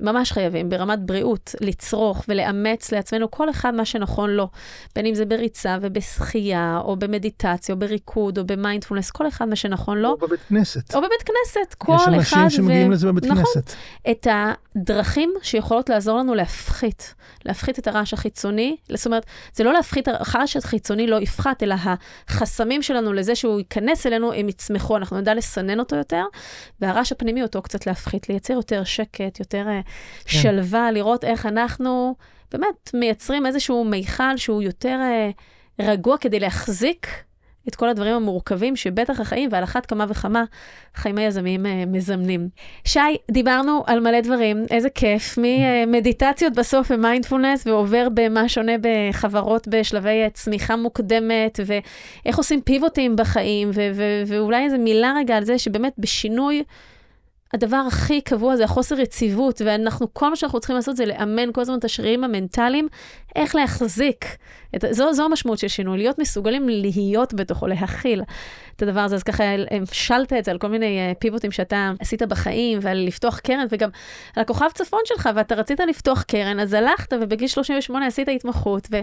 ממש חייבים, ברמת בריאות, לצרוך ולאמץ לעצמנו כל אחד מה שנכון לו. בין אם זה בריצה ובשחייה, או במדיטציה, או בריקוד, או במיינדפולנס, כל אחד מה שנכון לו.
או בבית כנסת.
או בבית כנסת, כל
יש
אחד.
אנשים שמגיעים לזה בבית
נכון,
כנסת.
את הדרכים שיכולות לעזור לנו להפחית, להפחית את הרעש החיצוני. זאת אומרת, זה לא להפחית, הרעש החיצוני לא יפחת, אלא החסמים שלנו לזה שהוא ייכנס אלינו, הם יצמחו, אנחנו נדע לסנן אותו יותר, והרעש הפנימי אותו קצת להפחית, לייצר יותר שקט, יותר אה,
כן.
שלווה, לראות איך אנחנו באמת מייצרים איזשהו מיכל שהוא יותר אה, רגוע כדי להחזיק את כל הדברים המורכבים שבטח החיים, ועל אחת כמה וכמה חיים היזמיים אה, מזמנים. שי, דיברנו על מלא דברים, איזה כיף, ממדיטציות בסוף ומיינדפולנס, ועובר במה שונה בחברות בשלבי אה, צמיחה מוקדמת, ואיך עושים פיבוטים בחיים, ואולי איזה מילה רגע על זה שבאמת בשינוי, הדבר הכי קבוע זה החוסר יציבות, ואנחנו, כל מה שאנחנו צריכים לעשות זה לאמן כל הזמן את השרירים המנטליים, איך להחזיק. את, זו, זו המשמעות של שינוי, להיות מסוגלים להיות בתוכו, להכיל את הדבר הזה. אז ככה המשלת את זה על כל מיני אה, פיבוטים שאתה עשית בחיים, ועל לפתוח קרן, וגם על הכוכב צפון שלך, ואתה רצית לפתוח קרן, אז הלכת, ובגיל 38 עשית התמחות, ו,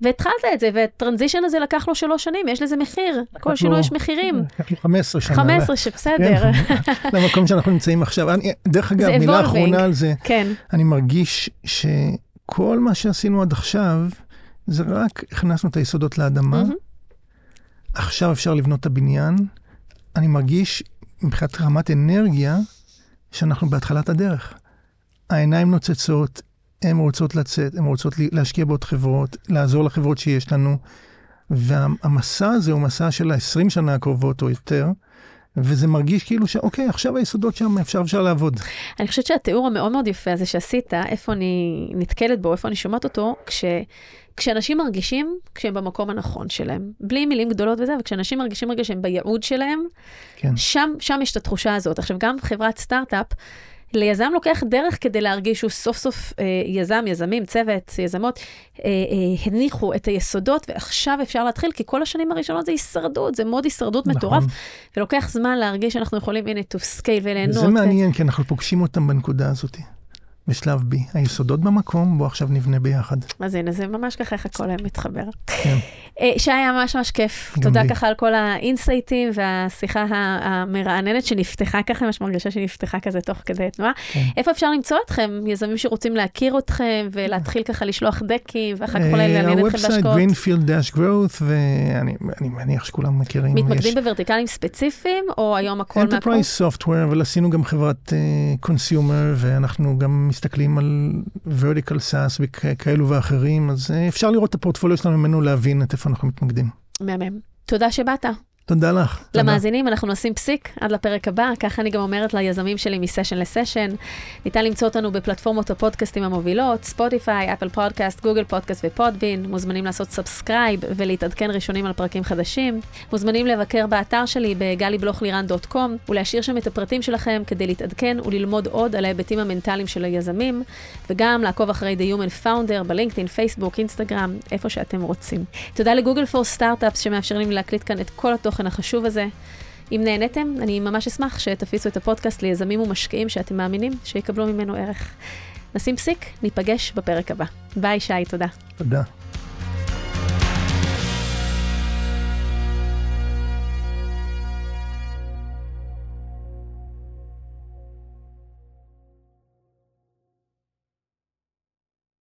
והתחלת את זה, והטרנזישן הזה לקח לו שלוש שנים, יש לזה מחיר. כל שינוי יש מחירים.
לקח לו 15 שנה.
15 שבסדר.
כן, למקום שאנחנו נמצאים עכשיו. אני, דרך אגב, מילה. אחרונה על זה,
כן.
אני מרגיש שכל מה שעשינו עד עכשיו, זה רק הכנסנו את היסודות לאדמה.
מהמם.
עכשיו אפשר לבנות את הבניין. אני מרגיש מבחינת רמת אנרגיה, שאנחנו בהתחלת הדרך. העיניים נוצצות, הן רוצות לצאת, הן רוצות להשקיע בעוד חברות, לעזור לחברות שיש לנו. והמסע הזה הוא מסע של ה-20 שנה הקרובות או יותר, וזה מרגיש כאילו שאוקיי, עכשיו היסודות שם, אפשר, אפשר לעבוד.
אני חושבת שהתיאור המאוד מאוד יפה הזה שעשית, איפה אני נתקלת בו, איפה אני שומעת אותו, כש, כשאנשים מרגישים כשהם במקום הנכון שלהם. בלי מילים גדולות וזה, וכשאנשים מרגישים רגע שהם בייעוד שלהם,
כן.
שם, שם יש את התחושה הזאת. עכשיו, גם חברת סטארט-אפ, ליזם לוקח דרך כדי להרגיש שהוא סוף סוף אה, יזם, יזמים, צוות, יזמות, אה, אה, הניחו את היסודות, ועכשיו אפשר להתחיל, כי כל השנים הראשונות זה הישרדות, זה מוד הישרדות מטורף,
נכון.
ולוקח זמן להרגיש שאנחנו יכולים, הנה, to scale וליהנות.
וזה מעניין, כי אנחנו פוגשים אותם בנקודה הזאת, בשלב B. היסודות במקום, בוא עכשיו נבנה ביחד.
אז הנה, זה ממש ככה איך הכל מתחבר.
כן.
אה, שי, היה ממש ממש כיף. תודה
לי.
ככה על כל האינסייטים והשיחה המרעננת שנפתחה ככה, ממש מרגישה שנפתחה כזה תוך כדי תנועה.
כן.
איפה אפשר למצוא אתכם? יזמים שרוצים להכיר אתכם ולהתחיל ככה לשלוח דקים, ואחר כך אולי
אה,
לעניין אתכם
ה-website
בהשקעות.
greenfield-growth, ואני אני מניח שכולם מכירים.
מתמקדים
יש
בוורטיקלים ספציפיים, או היום הכל מהכל?
Enterprise Software, אבל עשינו גם חברת consumer, ואנחנו גם מסתכלים על vertical SaaS וכאלו ואחרים, אז אה, אפשר לראות את הפורטפוליו שלנו ממנו להבין את איפה אנחנו מתמקדים.
מהמם. תודה שבאת.
תודה לך. תודה.
למאזינים, אנחנו נשים פסיק עד לפרק הבא, ככה אני גם אומרת ליזמים שלי מסשן לסשן. ניתן למצוא אותנו בפלטפורמות הפודקאסטים המובילות, ספוטיפיי, אפל פודקאסט, גוגל פודקאסט ופודבין. מוזמנים לעשות subscribe ולהתעדכן ראשונים על פרקים חדשים. מוזמנים לבקר באתר שלי בגלי-בלוך-לירן.com ולהשאיר שם את הפרטים שלכם כדי להתעדכן וללמוד עוד על ההיבטים המנטליים של היזמים, וגם לעקוב אחרי The Human Founder בלינקדאין, פייסבוק, אינסטגרם, איפה שאתם רוצים. תודה לגוגל פור סטארט-אפס שמאפשרים לי להקליט כאן את כל התוכן החשוב הזה. אם נהניתם, אני ממש אשמח שתפיצו את הפודקאסט ליזמים ומשקיעים שאתם מאמינים שיקבלו ממנו ערך. נשים פסיק, ניפגש בפרק הבא. ביי שי, תודה.
תודה.